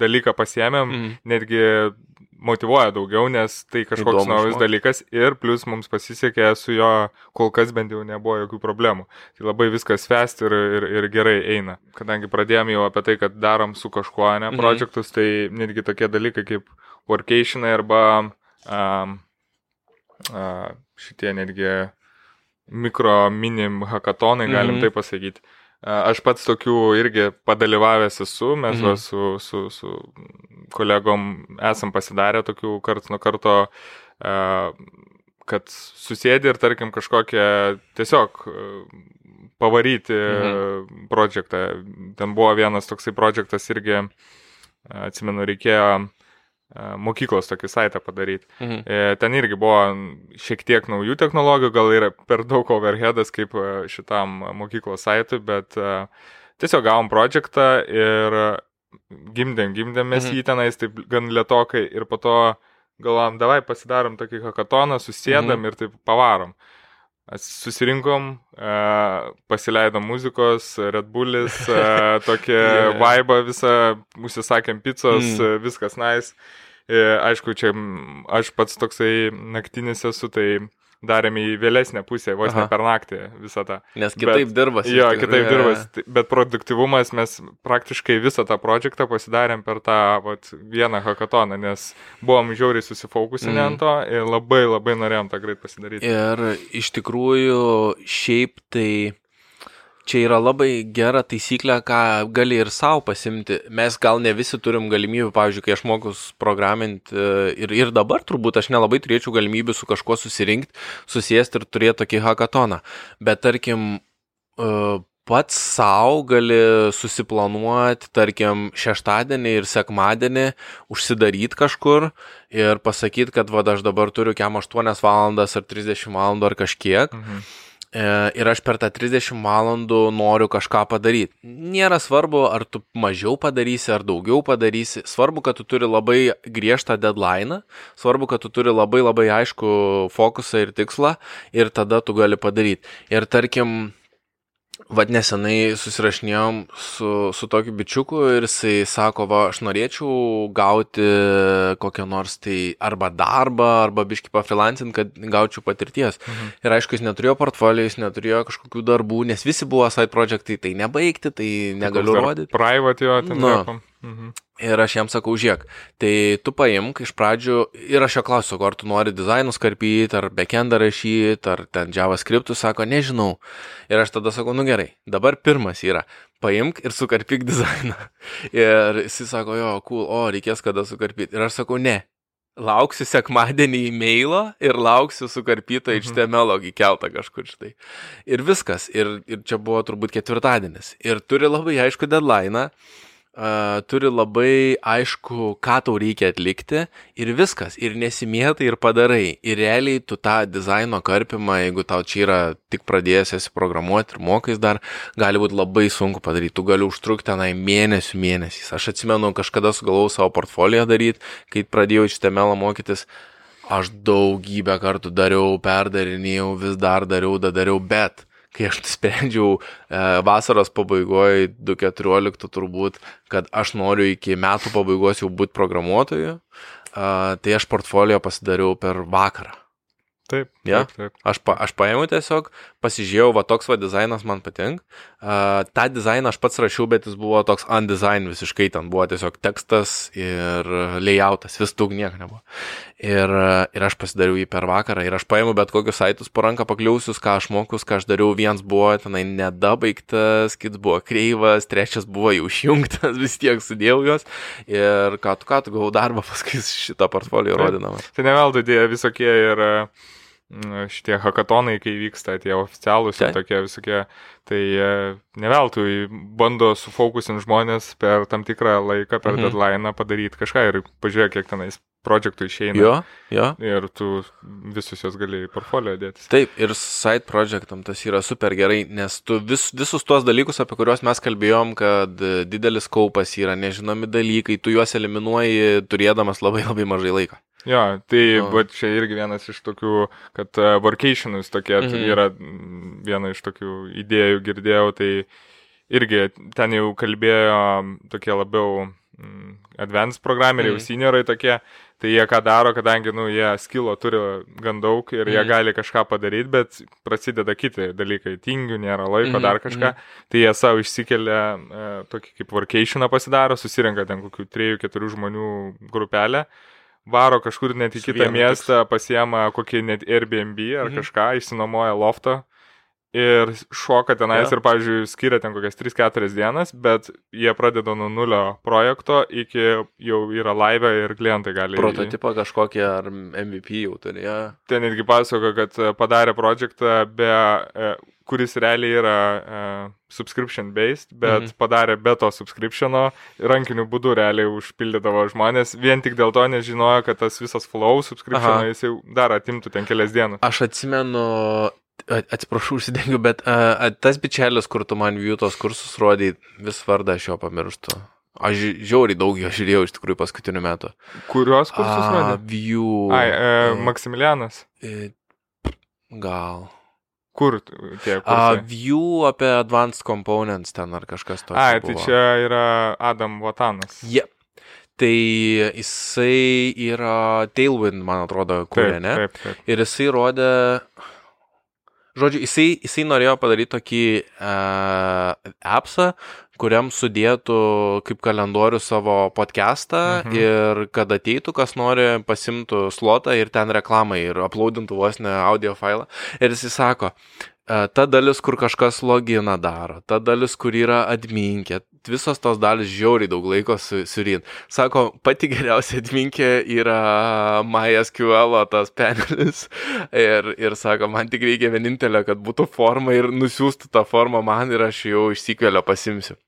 dalyką pasiemėm, mhm. netgi motivuoja daugiau, nes tai kažkoks Įdomu, naujas dalykas ir plus mums pasisekė su jo, kol kas bent jau nebuvo jokių problemų. Tai labai viskas fest ir, ir, ir gerai eina. Kadangi pradėjom jau apie tai, kad darom su kažkuo, ne, mhm. projektus, tai netgi tokie dalykai kaip workationai arba um, uh, šitie netgi mikro minim hackathonai, galim mhm. tai pasakyti Aš pats tokių irgi padalyvavęs esu, mes mhm. su, su, su kolegom esam pasidarę tokių karts nuo karto, kad susėdė ir tarkim kažkokią tiesiog pavaryti mhm. projektą. Ten buvo vienas toksai projektas irgi, atsimenu, reikėjo mokyklos tokį saitą padaryti. Mhm. E, ten irgi buvo šiek tiek naujų technologijų, gal yra per daug overheadas kaip šitam mokyklos saitui, bet tiesiog gavom projektą ir gimdėm, gimdėm mes mhm. jį tenais taip gan lietokai ir po to galvom, davai pasidarom tokį hakatoną, susėdam mhm. ir taip pavarom. Susirinkom, pasileidom muzikos, Red Bullis, tokią yeah. vibe visą, užsisakėm pizzos, mm. viskas nice. Aišku, čia aš pats toksai naktinis esu, tai darėme į vėlesnę pusę, vos Aha. ne per naktį visą tą. Nes kitaip dirbas. Jo, kitaip dirbas, bet produktivumas mes praktiškai visą tą projektą pasidarėm per tą vat, vieną hackatoną, nes buvom žiauriai susifokusinę mm. ant to ir labai labai norėjom tą greit pasidaryti. Ir iš tikrųjų šiaip tai čia yra labai gera taisyklė, ką gali ir savo pasimti. Mes gal ne visi turim galimybių, pavyzdžiui, kai aš mokus programinti e, ir, ir dabar turbūt aš nelabai turėčiau galimybių su kažkuo susirinkti, susijęsti ir turėti tokį hackatoną. Bet tarkim, e, pats savo gali susiplanuoti, tarkim, šeštadienį ir sekmadienį, užsidaryti kažkur ir pasakyti, kad va, aš dabar turiu kiam 8 valandas ar 30 valandų ar kažkiek. Mhm ir aš per tą 30 valandų noriu kažką padaryti. Nėra svarbu, ar tu mažiau padarysi, ar daugiau padarysi. Svarbu, kad tu turi labai griežtą deadline, svarbu, kad tu turi labai labai aišku fokusą ir tikslą ir tada tu gali padaryti. Ir tarkim, Vad nesenai susirašinėjom su, su tokiu bičiuku ir jisai sako, va, aš norėčiau gauti kokią nors tai arba darbą, arba biški pafrilancint, kad gaučiau patirties. Mhm. Ir aišku, jis neturėjo portfolio, jis neturėjo kažkokių darbų, nes visi buvo side projectai, tai nebaigti, tai negaliu rodyti. Private jo, ten. Nu, Mhm. Ir aš jam sakau, žiūrėk, tai tu paimk iš pradžių ir aš jo klausiu, ar tu nori dizainus karpyti, ar backendą rašyti, ar ten JavaScript, sako, nežinau. Ir aš tada sakau, nu gerai, dabar pirmas yra, paimk ir sukarpyk dizainą. Ir jis sako, jo, cool, o, reikės kada sukarpyti. Ir aš sakau, ne, lauksiu sekmadienį e-mailo ir lauksiu sukarpytą mhm. HTML įkeltą kažkur štai. Ir viskas. Ir, ir čia buvo turbūt ketvirtadienis. Ir turi labai aišku deadline uh, turi labai aišku, ką tau reikia atlikti ir viskas, ir nesimėtai ir padarai. Ir realiai tu tą dizaino karpimą, jeigu tau čia yra tik pradėjęs esi programuoti ir mokais dar, gali būti labai sunku padaryti. Tu gali užtrukti tenai mėnesių mėnesiais. Aš atsimenu, kažkada sugalvojau savo portfoliją daryti, kai pradėjau iš temelą mokytis. Aš daugybę kartų dariau, perdarinėjau, vis dar dariau, dariau, bet kai aš nusprendžiau e, vasaros pabaigoje, 2014 turbūt, kad aš noriu iki metų pabaigos jau būti programuotoju, e, tai aš portfolio pasidariau per vakarą. Taip. Ja? taip, taip. Aš, pa, aš paėmiau tiesiog, pasižiūrėjau, va toks va dizainas man patinka. Uh, tą dizainą aš pats rašiau, bet jis buvo toks undesign visiškai, ten buvo tiesiog tekstas ir layoutas, vis daug nieko nebuvo. Ir, ir aš pasidariau jį per vakarą ir aš paėmiau bet kokius saitus po ranką pakliausius, ką aš mokus, ką aš dariau, vienas buvo tenai nedabaigtas, kits buvo kreivas, trečias buvo jau išjungtas, vis tiek sudėjau juos. Ir ką tu ką tu gavau darbą paskui šitą portfolio rodinamą. Tai neveldu dėja visokie ir uh šitie hakatonai, kai vyksta tie oficialūs ir tokie visokie, tai neveltui bando sufokusinti žmonės per tam tikrą laiką, per mhm. deadline padaryti kažką ir pažiūrėk, kiek tenais projektų išeina. Jo, jo. Ir tu visus juos gali į portfolio dėti. Taip, ir side projektam tas yra super gerai, nes tu vis, visus tuos dalykus, apie kuriuos mes kalbėjom, kad didelis kaupas yra nežinomi dalykai, tu juos eliminuoji turėdamas labai labai mažai laiko. Jo, tai o. čia irgi vienas iš tokių, kad uh, workationus tokie mhm. yra viena iš tokių idėjų girdėjau, tai irgi ten jau kalbėjo tokie labiau mm, advanced programeriai, mm. seniorai tokie, tai jie ką daro, kadangi, nu, jie skilo turi gan daug ir mm. jie mhm. gali kažką padaryti, bet prasideda kiti dalykai, tingių nėra laiko, mm. dar kažką, mm. tai jie savo išsikelia e, tokį kaip workationą pasidaro, susirenka ten kokių 3-4 žmonių grupelę varo kažkur net į kitą miestą, pasiema kokį net Airbnb ar mhm. kažką, išsinomoja loftą ir šoka tenais ja. ir, pavyzdžiui, skiria ten kokias 3-4 dienas, bet jie pradeda nuo nulio projekto iki jau yra live ir klientai gali. Prototipą kažkokį ar MVP jau turėjo. Ten irgi pasako, kad padarė projektą be e, kuris realiai yra uh, subscription based, bet mhm. padarė be to subscriptiono, rankiniu būdu realiai užpildydavo žmonės, vien tik dėl to nežinojo, kad tas visas flow subscription jis jau dar atimtų ten kelias dienas. Aš atsimenu, atsiprašau, užsidengiu, bet uh, tas bičelis, kur tu man jų tos kursus rodai, vis vardą aš jo pamirštu. Aš žiauriai daug jo žiūrėjau iš tikrųjų paskutiniu metu. Kurios kursus rodai? View. Ai, e, Maksimilianas. E, gal. Kur tie kursai? A, view apie Advanced Components ten ar kažkas tokio. Ai, tai buvo. čia yra Adam Vatanas. Jep. Tai jisai yra Tailwind, man atrodo, kūrė, ne? Taip, taip. Ir jisai rodė, žodžiu, jisai, jisai norėjo padaryti tokį uh, appsą, kuriam sudėtų kaip kalendorių savo podcastą mhm. ir kad ateitų, kas nori, pasimtų slotą ir ten reklamai ir uploadintų vos ne audio failą. Ir jis sako, ta dalis, kur kažkas loginą daro, ta dalis, kur yra adminkė, visos tos dalis žiauriai daug laiko su, surint. Sako, pati geriausia adminkė yra MySQL tas panelis ir, ir sako, man tik reikia vienintelio, kad būtų forma ir nusiųstų tą formą man ir aš jau išsikvelio pasimsiu.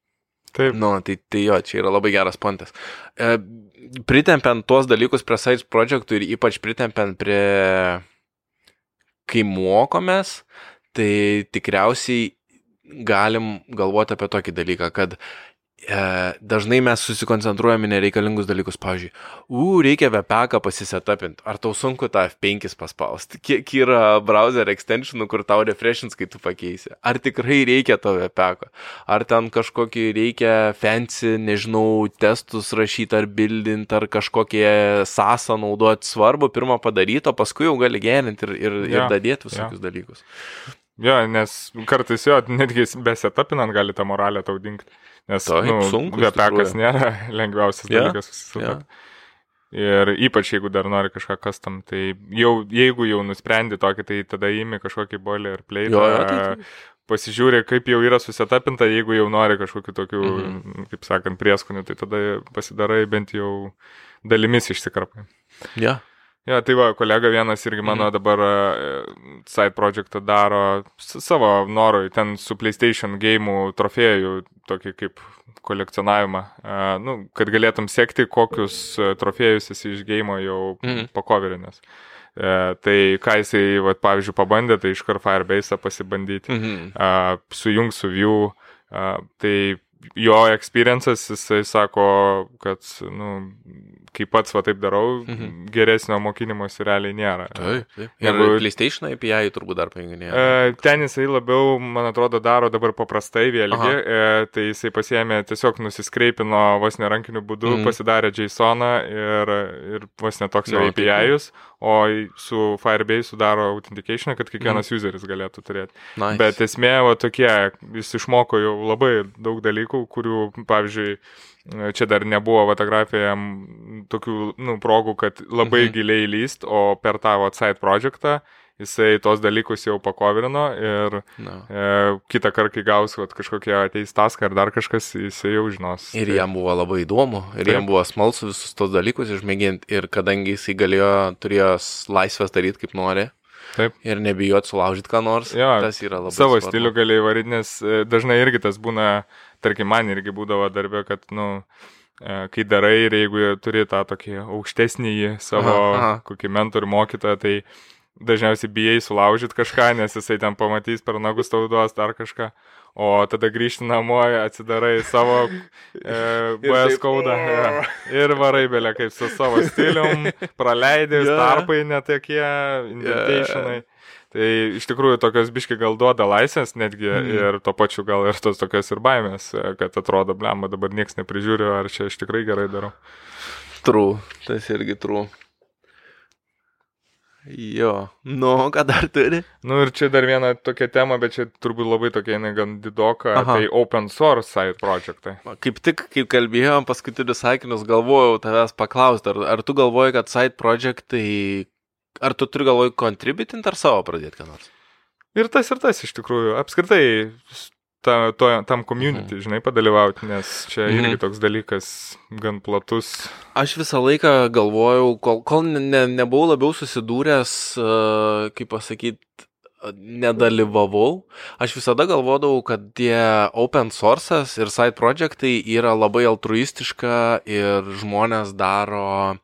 Taip. Nu, tai, tai jo, čia yra labai geras pontas. E, pritempiant tuos dalykus prie Sites projektų ir ypač pritempiant prie, kai mokomės, tai tikriausiai galim galvoti apie tokį dalyką, kad dažnai mes susikoncentruojame nereikalingus dalykus. Pavyzdžiui, u, reikia VPK pasisetapinti. Ar tau sunku tą F5 paspausti? Kiek yra browser extensionų, kur tau refreshins, kai tu pakeisi? Ar tikrai reikia to VPK? Ar ten kažkokį reikia fancy, nežinau, testus rašyti ar bildinti, ar kažkokie sąsą naudoti? Svarbu pirmą padaryti, o paskui jau gali gerinti ir, ir, ja, ir dadėti visokius ja. dalykus. Jo, nes kartais jo, netgi besetapinant gali tą moralę tau dingti. Nes Taip, nu, sunku. Vepekas nėra lengviausias yeah, dalykas susitapti. Yeah. Ir ypač jeigu dar nori kažką kastam, tai jau, jeigu jau nusprendi tokį, tai tada įimi kažkokį play. Jo, jo, tai, tai. Pasižiūrė, kaip jau yra susitapinta, jeigu jau nori kažkokiu tokiu, mm -hmm. kaip sakant, prieskoniu, tai tada pasidarai bent jau dalimis išsikarpai. Ja. Ja, tai va, kolega vienas irgi mano mhm. dabar uh, side projektą daro savo norui, ten su PlayStation game trofėjų, tokį kaip kolekcionavimą, uh, nu, kad galėtum sekti, kokius uh, trofėjus esi iš game jau mhm. pakoverinės. Uh, tai ką jisai, va, pavyzdžiui, pabandė, tai iškart Firebase pasibandyti, mhm. sujung su View, tai jo experiences, jisai sako, kad, nu, kai pats va taip darau, mhm. geresnio mokymosi realiai nėra. Taip, taip. Ir Jeigu, PlayStation API turbūt dar paėginėjo. E, ten jisai labiau, man atrodo, daro dabar paprastai vėlgi, e, tai jisai pasiemė, tiesiog nusiskreipino vos nerankiniu būdu, mhm. pasidarė JSON ir, ir vos netoks no, API-us, o su Firebase sudaro authentication, kad kiekvienas mhm. useris galėtų turėti. Nice. Bet esmė, va tokie, jis išmoko jau labai daug dalykų, kurių, pavyzdžiui, čia dar nebuvo fotografija tokių nu, progų, kad labai mhm. giliai lyst, o per tavo side projektą jisai tos dalykus jau pakovirino ir no. e, kitą kartą, kai gaus kažkokie ateis taską ar dar kažkas, jisai jau žinos. Ir tai... jam buvo labai įdomu, ir Taip. jam buvo smalsu visus tos dalykus išmėginti, ir kadangi jisai galėjo, turėjo laisvės daryti kaip nori. Taip. Ir nebijot sulaužyti ką nors. Jo, tas yra labai. Savo svarbu. stilių gali įvaryti, nes e, dažnai irgi tas būna tarkim, man irgi būdavo darbė, kad, nu, e, kai darai ir jeigu turi tą tokį aukštesnį savo aha, aha. kokį mentorių mokytoją, tai dažniausiai bijai sulaužyti kažką, nes jisai ten pamatys per nagus tau duos dar kažką. O tada grįžti namo, atsidarai savo e, BS kodą ja, ir varai belė kaip su savo stilium, praleidai, yeah. tarpai netokie, indentationai. Yeah. Tai iš tikrųjų tokios biški gal duoda laisvės netgi mm. ir to pačiu gal ir tos tokios ir baimės, kad atrodo, blemba, dabar niekas neprižiūri, ar čia aš tikrai gerai darau. True, tas irgi true. Jo, nu, ką dar turi? Nu ir čia dar viena tokia tema, bet čia turbūt labai tokia jinai gan didoka, Aha. tai open source side projektai. Kaip tik, kaip kalbėjom paskutinius sakinius, galvojau tavęs paklausti, ar, ar tu galvoji, kad side projektai Ar tu turi galvoj contributing ar savo pradėti ką nors? Ir tas, ir tas iš tikrųjų. Apskritai, ta, to, tam community, mhm. žinai, padalyvauti, nes čia mhm. irgi toks dalykas gan platus. Aš visą laiką galvojau, kol, kol ne, nebuvau labiau susidūręs, uh, kaip pasakyti, nedalyvavau, aš visada galvodavau, kad tie open sources ir side projektai yra labai altruistiška ir žmonės daro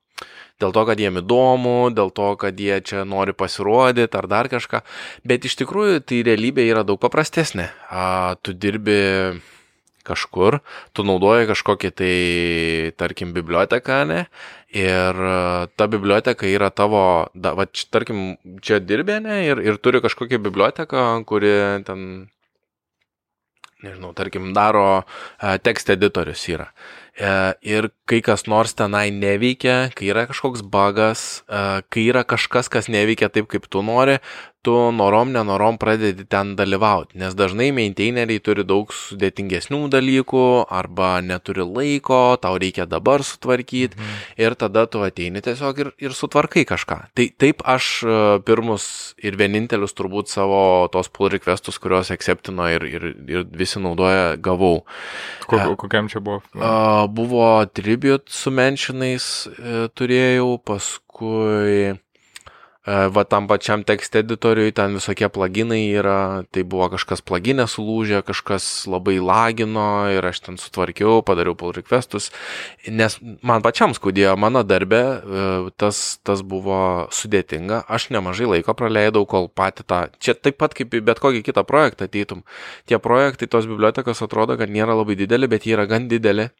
dėl to, kad jiem įdomu, dėl to, kad jie čia nori pasirodyti ar dar kažką. Bet iš tikrųjų tai realybė yra daug paprastesnė. A, tu dirbi kažkur, tu naudoji kažkokį tai, tarkim, biblioteką, ne? Ir ta biblioteka yra tavo, da, va, č, tarkim, čia dirbė, ne? Ir, ir turi kažkokią biblioteką, kuri ten, nežinau, tarkim, daro tekst editorius yra. E, ir kai kas nors tenai neveikia, kai yra kažkoks bagas, e, kai yra kažkas, kas neveikia taip, kaip tu nori, tu norom, nenorom pradedi ten dalyvauti, nes dažnai maintaineriai turi daug sudėtingesnių dalykų arba neturi laiko, tau reikia dabar sutvarkyti mhm. ir tada tu ateini tiesiog ir, ir sutvarkai kažką. Tai taip aš e, pirmus ir vienintelius turbūt savo tos pull requestus, kuriuos acceptino ir, ir, ir visi naudoja, gavau. Kok, kokiam čia buvo? Uh, buvo tribute su menšinais turėjau, paskui E, va tam pačiam tekst editoriui ten visokie plaginai yra, tai buvo kažkas plaginė sulūžę, kažkas labai lagino ir aš ten sutvarkiau, padariau pull requestus, nes man pačiam skaudėjo mano darbė, e, tas, tas buvo sudėtinga, aš nemažai laiko praleidau, kol pati tą, čia taip pat kaip bet kokį kitą projektą ateitum. Tie projektai, tos bibliotekos atrodo, kad nėra labai dideli, bet jie yra gan dideli.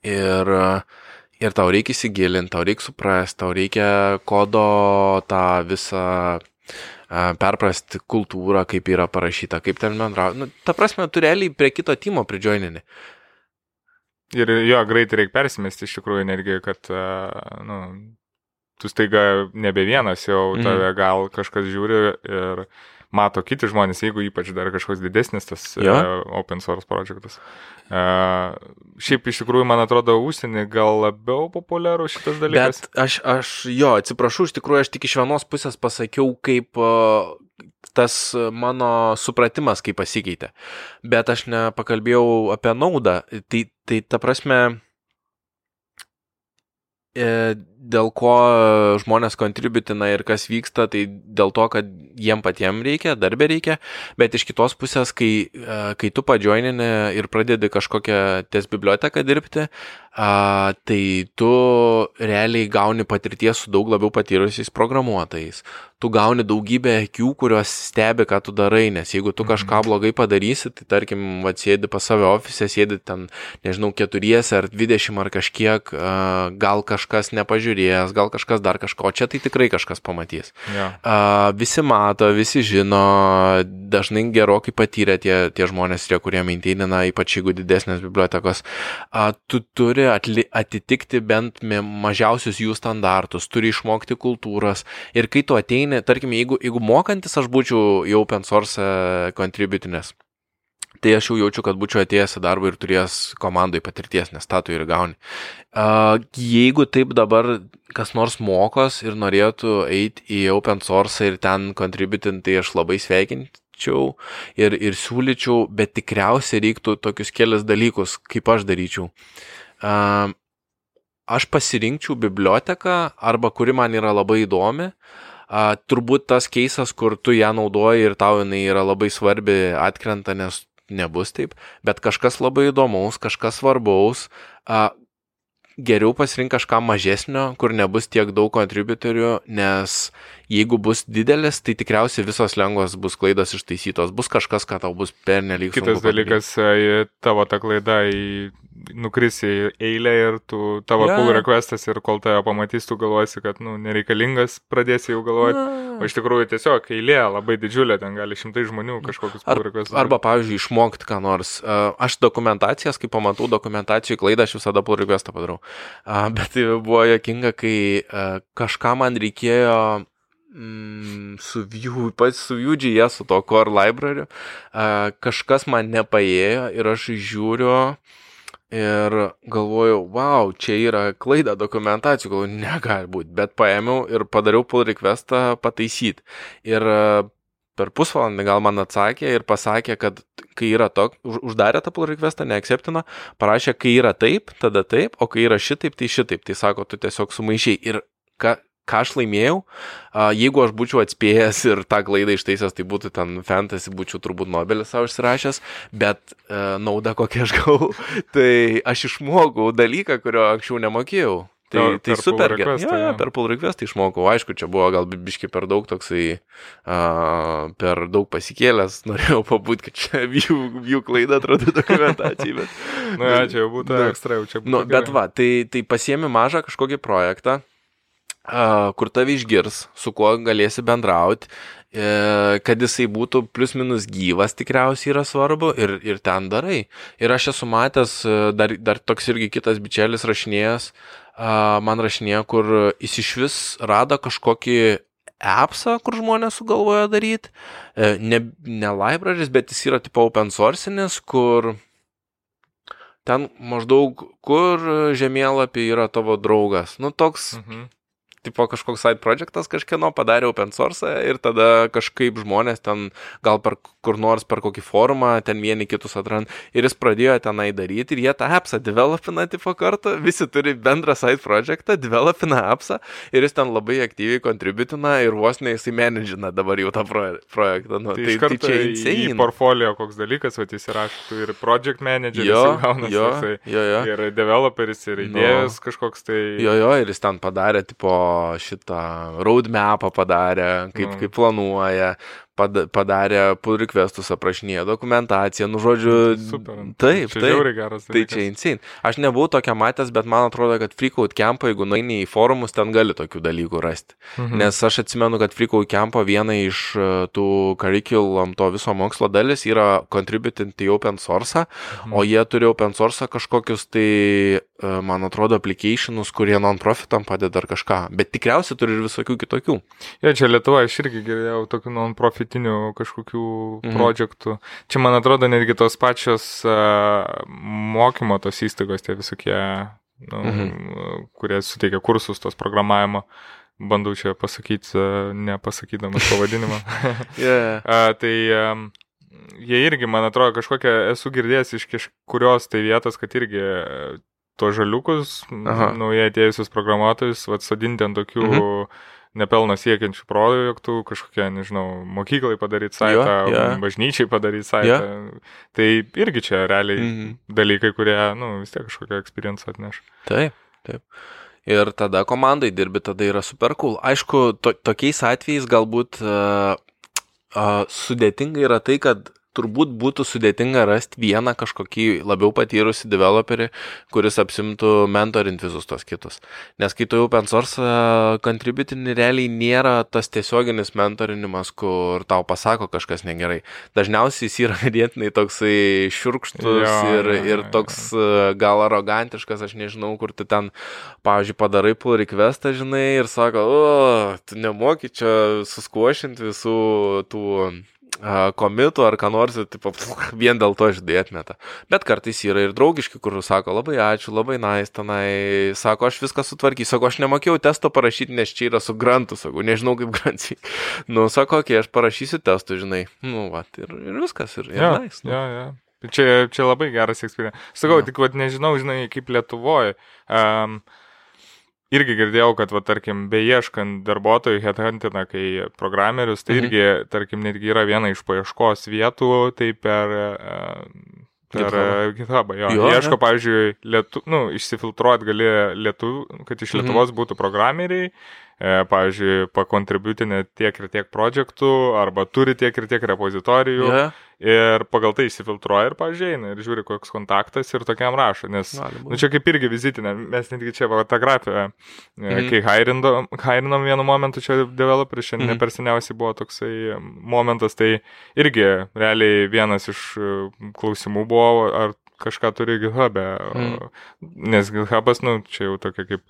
Ir uh, Ir tau reikia įsigilinti, tau reikia suprasti, tau reikia kodo tą visą perprasti kultūrą, kaip yra parašyta, kaip ten bendrauja. Nu, ta prasme, tu realiai prie kito timo pridžioinini. Ir jo, greitai reikia persimesti iš tikrųjų netgi, kad, nu, tu staiga nebe vienas, jau mhm. tave gal kažkas žiūri ir mato kiti žmonės, jeigu ypač dar kažkoks didesnis tas ja. uh, open source projektas. Uh, šiaip iš tikrųjų, man atrodo, užsienį gal labiau populiaru šitas dalykas. Bet aš, aš, jo, atsiprašau, iš tikrųjų, aš tik iš vienos pusės pasakiau, kaip uh, tas mano supratimas, kaip pasikeitė. Bet aš nepakalbėjau apie naudą. Tai, tai ta prasme, e, dėl ko žmonės kontributina ir kas vyksta, tai dėl to, kad jiem patiem reikia, darbė reikia, bet iš kitos pusės, kai, e, kai tu padžioinini ir pradedi kažkokią ties biblioteką dirbti, tai tu realiai gauni patirties su daug labiau patyrusiais programuotojais. Tu gauni daugybę akių, kurios stebi, ką tu darai, nes jeigu tu kažką mhm. blogai padarysi, tai tarkim, atsėdi pas save ofise, sėdi ten, nežinau, keturiese ar dvidešimt ar kažkiek, gal kažkas nepažiūrės, gal kažkas dar kažko, čia tai tikrai kažkas pamatys. Ja. A, visi mato, visi žino, dažnai gerokai patyrę tie, tie žmonės, tie, kurie maintainina, ypač jeigu didesnės bibliotekos. A, tu turi turi atli, atitikti bent mažiausius jų standartus, turi išmokti kultūras. Ir kai tu ateini, tarkim, jeigu, jeigu mokantis aš būčiau jau open source contributinės, tai aš jau jaučiu, kad būčiau atėjęs į darbą ir turėjęs komandai patirties, nes tą tu ir gauni. Uh, jeigu taip dabar kas nors mokos ir norėtų eiti į open source ir ten contributinti, tai aš labai sveikinčiau ir, ir siūlyčiau, bet tikriausiai reiktų tokius kelias dalykus, kaip aš daryčiau. Uh, aš pasirinkčiau biblioteką arba kuri man yra labai įdomi. Uh, turbūt tas keisas, kur tu ją naudoji ir tau jinai yra labai svarbi, atkrenta, nes nebus taip, bet kažkas labai įdomaus, kažkas svarbaus, uh, geriau pasirink kažką mažesnio, kur nebus tiek daug kontributorių, nes jeigu bus didelis, tai tikriausiai visos lengvos bus klaidos ištaisytos, bus kažkas, ką tau bus pernelyg. Kitas dalykas, tavo ta klaida į nukrisi į eilę ir tu, tavo yeah. pull requestas ir kol tave pamatys, tu galvosi, kad, nu, nereikalingas, pradėsi jau galvoti. Yeah. O iš tikrųjų tiesiog eilė labai didžiulė, ten gali šimtai žmonių kažkokius pull requestus. Arba, pavyzdžiui, išmokti ką nors. Aš dokumentacijas, kai pamatau dokumentacijų klaidą, aš visada pull requestą padarau. Bet tai buvo jokinga, kai kažką man reikėjo mm, su Vue, pats su Vue.js, su to core library, uh, kažkas man nepaėjo ir aš žiūriu, Ir galvojau, wow, čia yra klaida dokumentacijų, galvoju, negali būti, bet paėmiau ir padariau pull requestą pataisyti. Ir e, per pusvalandį gal man atsakė ir pasakė, kad kai yra toks, uždarė tą pull requestą, neakceptina, parašė, kai yra taip, tada taip, o kai yra šitaip, tai šitaip. Tai sako, tu tiesiog sumaišiai. Ir ką, ką aš laimėjau, jeigu aš būčiau atspėjęs ir tą klaidą ištaisęs, tai būtų ten fantasy, būčiau turbūt Nobelį savo išsirašęs, bet nauda kokia aš gavau, tai aš išmokau dalyką, kurio anksčiau nemokėjau. Tai, per, tai per super gerai. Ja, ja, per pull request išmokau. Aišku, čia buvo gal biški per daug toksai, uh, per daug pasikėlęs, norėjau pabūti, kad čia jų, jų klaida atrodo dokumentacijai. Bet, Na, nu, ja, čia jau būtų ekstra, jau čia būtų. Nu, bet va, tai, tai pasiemi mažą kažkokį projektą, kur tave išgirs, su kuo galėsi bendrauti, e, kad jisai būtų plius minus gyvas tikriausiai yra svarbu ir, ir ten darai. Ir aš esu matęs, e, dar, dar toks irgi kitas bičelis rašinėjas, man rašinėja, kur jis iš vis rado kažkokį appsą, kur žmonės sugalvoja daryti. E, ne, ne libraries, bet jis yra tipo open sourcinis, kur ten maždaug, kur žemėlapį yra tavo draugas. Nu, toks mhm tipo kažkoks side projectas kažkieno padarė open source ir tada kažkaip žmonės ten gal per kur nors per kokį forumą ten vieni kitus atrand ir jis pradėjo tenai daryti ir jie tą appsą developina tipo kartu, visi turi bendrą side projectą, developina appsą ir jis ten labai aktyviai kontributina ir vos ne jisai managina dabar jau tą projektą. Nu, tai, tai, tai čia insane. Į portfolio koks dalykas, o jis įrašytų ir project manager, jo, gaunas, jo, jisai, jo, jo. ir developeris, ir nu. idėjas no. kažkoks tai. Jo, jo, ir jis ten padarė tipo šitą roadmapą padarė, kaip, mm. kaip planuoja, padarė pull requestus, aprašinėjo dokumentaciją, nu žodžiu. Super. Taip, čia taip. Geras tai čia insane. Aš nebuvau tokia matęs, bet man atrodo, kad Freakout Camp, jeigu nueini į forumus, ten gali tokių dalykų rasti. Mhm. Nes aš atsimenu, kad Freakout Camp viena iš e, tų curriculum to viso mokslo dalis yra contributing į open source, mhm. o jie turi open source kažkokius tai, e, man atrodo, applicationus, kurie non-profitam padeda ar kažką. Bet tikriausiai turi ir visokių kitokių. Ja, čia Lietuva aš irgi girdėjau tokių non-profit išskirtinių kažkokių mhm. projektų. Čia, man atrodo, netgi tos pačios mokymo tos įstaigos, tie visokie, nu, mhm. kurie suteikia kursus tos programavimo. Bandau čia pasakyti, nepasakydamas pavadinimą. yeah. uh, tai um, jie irgi, man atrodo, kažkokią esu girdėjęs iš kažkurios tai vietos, kad irgi tuos žaliukus, naujai atėjusius programuotojus, atsodinti ant tokių mhm nepelno siekiančių projektų, kažkokie, nežinau, mokyklai padaryti saitą, jo, ja. bažnyčiai padaryti saitą. Ja. Tai irgi čia realiai mm -hmm. dalykai, kurie, nu, vis tiek kažkokią experience atneš. Taip, taip. Ir tada komandai dirbi, tada yra super cool. Aišku, to, tokiais atvejais galbūt uh, uh, sudėtinga yra tai, kad turbūt būtų sudėtinga rasti vieną kažkokį labiau patyrusį developerį, kuris apsimtų mentorint visus tos kitus. Nes kai tu jau open source contributinį realiai nėra tas tiesioginis mentorinimas, kur tau pasako kažkas negerai. Dažniausiai jis yra ganėtinai toksai šiurkštus jo, ir, jo, ir toks jo. gal arogantiškas, aš nežinau, kur tu ten, pavyzdžiui, padarai pull requestą, žinai, ir sako, o, tu nemoki čia suskuošinti visų tų komitų ar ką nors, tipo, vien dėl to žinai atmeta. Bet kartais yra ir draugiški, kur sako labai ačiū, labai nais, tenai, sako, aš viską sutvarkysiu, sako, aš nemokėjau testo parašyti, nes čia yra su grantu, sako, nežinau kaip grantai. Nu, sako, okei, okay, aš parašysiu testų, žinai. Nu, va, ir, ir viskas, ir, ir ja, nais. Nu. Ja, ja. Čia, čia labai geras eksperimentas. Sakau, ja. tik, vad, nežinau, žinai, kaip Lietuvoje. Um, irgi girdėjau, kad, va, tarkim, beieškant darbuotojų headhuntina, kai programerius, tai mhm. irgi, tarkim, netgi yra viena iš paieškos vietų, tai per... Uh, Per GitHubą, jo. jo Ieško, ne? pavyzdžiui, lietu, nu, išsifiltruoti gali lietuvių, kad iš mhm. Lietuvos mhm. būtų programeriai, e, pavyzdžiui, pakontributinė tiek ir tiek projektų, arba turi tiek ir tiek repozitorijų. Yeah. Ir pagal tai įsifiltruoja ir pažiūrėjai, ir žiūri, koks kontaktas ir tokiam rašo. Nes, nu, čia kaip irgi vizitinė, mes netgi čia va, tą grafiką, mm -hmm. kai hairinom, hairinom vienu momentu čia developerį, šiandien mm -hmm. per seniausiai buvo toksai momentas, tai irgi realiai vienas iš e, klausimų buvo, ar kažką turi GitHub'e. Mm. Nes GitHub'as, nu, čia jau tokia kaip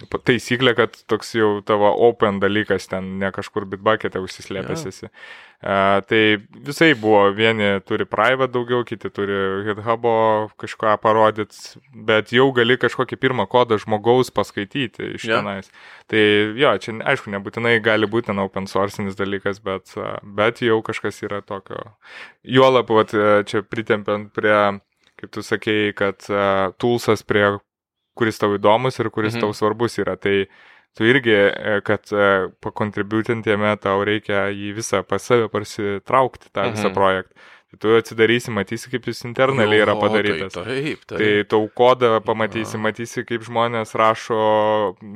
taisyklė, kad toks jau tavo open dalykas ten ne kažkur bitbucket'e užsislėpęs esi. Yeah. Uh, tai visai buvo, vieni turi private daugiau, kiti turi GitHub'o kažką parodyti, bet jau gali kažkokį pirmą kodą žmogaus paskaityti iš yeah. tenais. Tai jo, čia aišku, nebūtinai gali būti ten open sourcinis dalykas, bet, bet jau kažkas yra tokio. Juolap, čia pritempiant prie kaip tu sakėjai, kad uh, toolsas prie kuris tau įdomus ir kuris mhm. tau svarbus yra. Tai tu irgi, e, kad e, pakontributinti jame tau reikia jį visą pas save parsitraukti, tą mhm. visą projektą. Tai tu atsidarysi, matysi, kaip jis internaliai yra padarytas. Tai, taip, taip. Tai tau kodą pamatysi, matysi, kaip žmonės rašo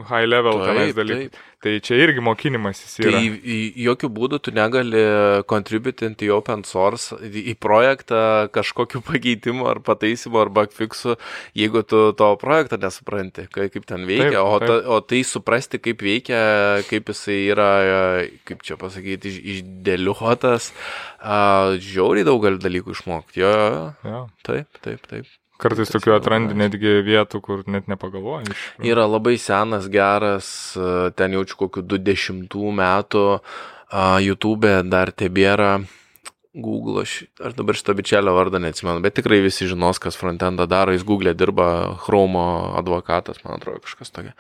high level tenais dalykų. Tai čia irgi mokinimas jis yra. Tai jokių būdų tu negali contributinti į open source, į projektą kažkokiu pakeitimu ar pataisimu ar bugfixu, jeigu tu to projektą nesupranti, kaip ten veikia, taip, o, ta, o tai suprasti, kaip veikia, kaip jisai yra, kaip čia pasakyti, išdėliuotas, žiauriai daug gali dalykų išmokti. Jo, jo, jo. Taip, taip, taip. Kartais tokių atrandi netgi vietų, kur net nepagalvoji. Yra labai senas, geras, ten jaučiu kokiu 20 metų, YouTube dar tebėra Google, aš, aš dabar šito bičelio vardą neatsimenu, bet tikrai visi žinos, kas frontendą daro, jis Google dirba, Chrome advokatas, man atrodo, kažkas tokia.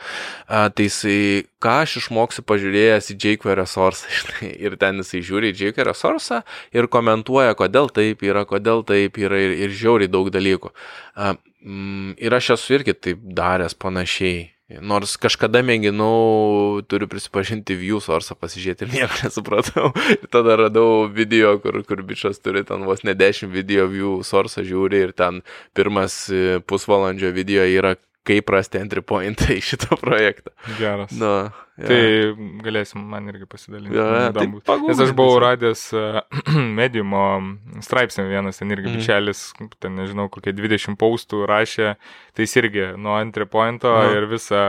A, tai jisai, ką aš išmoksiu pažiūrėjęs į jQuery resursą, žinai, ir ten jisai žiūri į jQuery resursą ir komentuoja, kodėl taip yra, kodėl taip yra ir, ir žiauri daug dalykų. A, mm, ir aš esu irgi taip daręs panašiai Nors kažkada mėginau, turiu prisipažinti, view source pasižiūrėti ir nieko nesupratau. Ir tada radau video, kur, kur bičias turi ten vos ne 10 video view source žiūri ir ten pirmas e, pusvalandžio video yra kaip rasti entry pointą į šitą projektą. Geras. Nu, ja. Tai galėsim man irgi pasidalinti. Ja, tai Nes aš buvau radęs uh, mediumo straipsnį vienas, ten irgi mm. bičelis, ten nežinau, kokie 20 paustų rašė, tai jis irgi nuo entry pointo ja. ir visą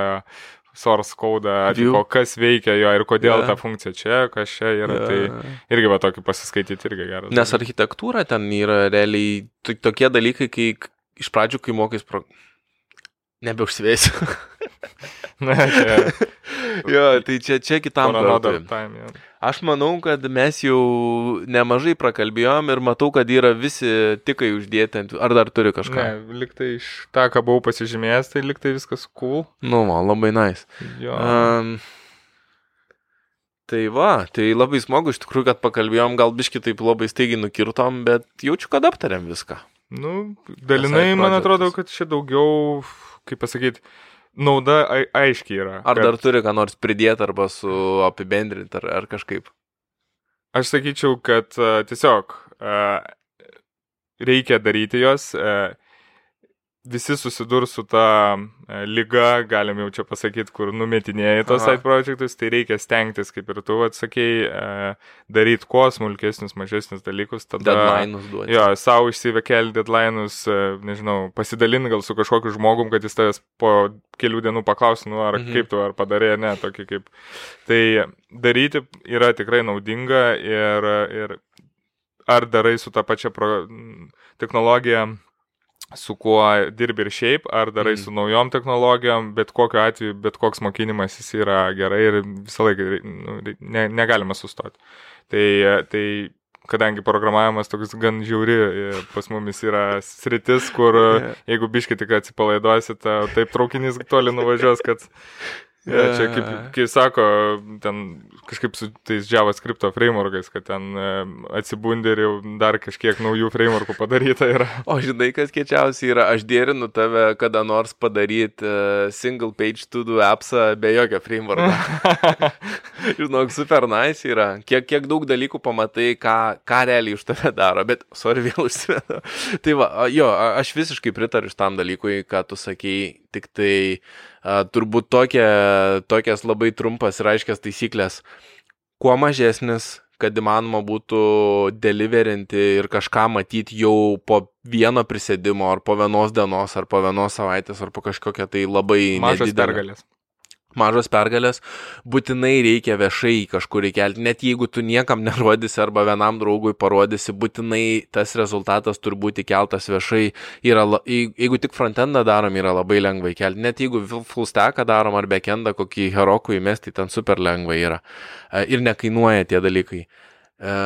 source kodą, tipo, kas veikia jo ir kodėl yeah. ta funkcija čia, kas čia yra. Yeah. Tai irgi va tokį pasiskaityti irgi geras. Nes architektūra ten yra realiai tokie dalykai, kai iš pradžių, kai mokys pro Nebeužsivėsiu. Na, čia. jo, tai čia, čia kitam kartui. Aš manau, kad mes jau nemažai prakalbėjom ir matau, kad yra visi tikai uždėti ant... Ar dar turi kažką? Ne, liktai iš tą, ką buvau pasižymėjęs, tai liktai viskas cool. Nu, man labai nice. Jo. Um, Tai va, tai labai smagu iš tikrųjų, kad pakalbėjom, gal biški taip labai staigiai nukirtom, bet jaučiu, kad aptarėm viską. Nu, dalinai man atrodo, kad čia daugiau kaip pasakyti, nauda aiškiai yra. Ar kad... dar turi ką nors pridėti arba su apibendrinti ar, ar kažkaip? Aš sakyčiau, kad uh, tiesiog uh, reikia daryti jos. Uh, visi susidurs su ta e, lyga, galim jau čia pasakyti, kur numetinėjai tos side projectus, tai reikia stengtis, kaip ir tu atsakėjai, e, daryti kuo smulkesnius, mažesnius dalykus. Tada, deadline'us duoti. Jo, savo išsivekelti deadline'us, e, nežinau, pasidalinti gal su kažkokiu žmogum, kad jis tavęs po kelių dienų paklausų, nu, ar mhm. kaip tu, ar padarė, ne, tokį kaip. Tai daryti yra tikrai naudinga ir, ir ar darai su tą pačią pro, technologiją su kuo dirbi ir šiaip, ar darai mm. su naujom technologijom, bet kokiu atveju, bet koks mokinimas jis yra gerai ir visą laiką nu, ne, negalima sustoti. Tai, tai kadangi programavimas toks gan žiauri, pas mumis yra sritis, kur jeigu biškai tik atsipalaiduosi, taip traukinys toli nuvažiuos, kad Ja, čia kaip, kaip sako, ten kažkaip su tais JavaScript frameworkais, kad ten atsibundi ir jau dar kažkiek naujų frameworkų padaryta yra. O žinai, kas kečiausia yra, aš dėrinu tave kada nors padaryti uh, single page to do appsą be jokio frameworko. Žinok, super nice yra. Kiek, kiek daug dalykų pamatai, ką, ką realiai už tave daro, bet, sorry, vėl užsimetu. tai va, jo, aš visiškai pritariu šitam dalykui, ką tu sakei, tik tai uh, turbūt tokia, tokias labai trumpas ir aiškias taisyklės. Kuo mažesnis, kad įmanoma būtų deliverinti ir kažką matyti jau po vieno prisėdimo, ar po vienos dienos, ar po vienos savaitės, ar po kažkokią tai labai... Mažas pergalės mažos pergalės, būtinai reikia viešai kažkur įkelti. Net jeigu tu niekam nerodysi arba vienam draugui parodysi, būtinai tas rezultatas turi būti keltas viešai. Yra, jeigu tik frontendą darom, yra labai lengva įkelti. Net jeigu full stacką darom ar backendą kokį herokų įmesti, ten super lengva yra. E, ir nekainuoja tie dalykai. E,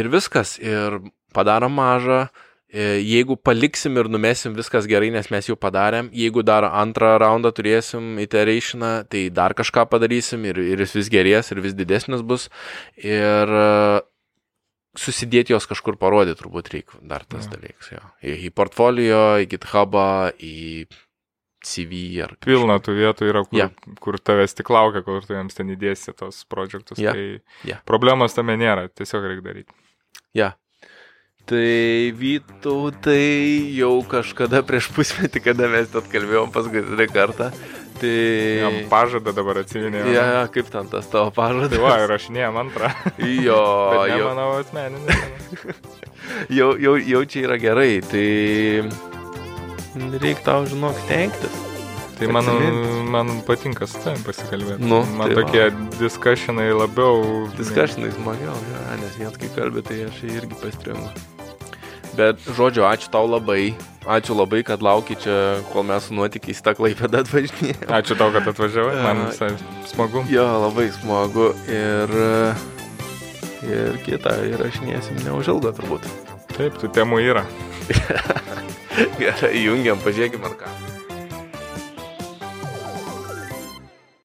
ir viskas. Ir padarom mažą jeigu paliksim ir numesim viskas gerai, nes mes jau padarėm, jeigu dar antrą raundą turėsim iterationą, tai dar kažką padarysim ir, ir jis vis gerės ir vis didesnis bus. Ir e, susidėti jos kažkur parodyti turbūt reikia dar tas ja. dalykas. Jo. Į, portfolio, į GitHubą, į CV ar... Kažką. Pilna tų vietų yra, kur, yeah. kur tavęs tik laukia, kur tu jiems ten įdėsi tos projektus. Yeah. Tai yeah. problemos tame nėra, tiesiog reikia daryti. Ja, Tai Vytautai jau kažkada prieš pusmetį, kada mes net kalbėjom paskutinį kartą. Tai... Jam pažadą dabar atsiminėjau. Ja, ja, kaip ten tas tavo pažadas? Tai va, rašinėjom antrą. Jo, jau. Manau, asmeninė. jau, jau, jau čia yra gerai, tai reikia tau, žinok, stengtis. Tai man, man patinka su tavim pasikalbėti. Nu, man tai tokie va. diskussionai labiau. Diskussionai smagiau, ja, nes vien kai kalbė, tai aš irgi pastringu. Bet, žodžiu, ačiū tau labai. Ačiū labai, kad lauki čia, kol mes su nuotykiais tą klaipėdą atvažinėjome. Ačiū tau, kad atvažiavai, man visai smagu. Jo, labai smagu. Ir, ir kitą įrašinėsim neužilgo turbūt. Taip, tų temų yra. Gerai, jungiam, pažiūrėkime ar ką.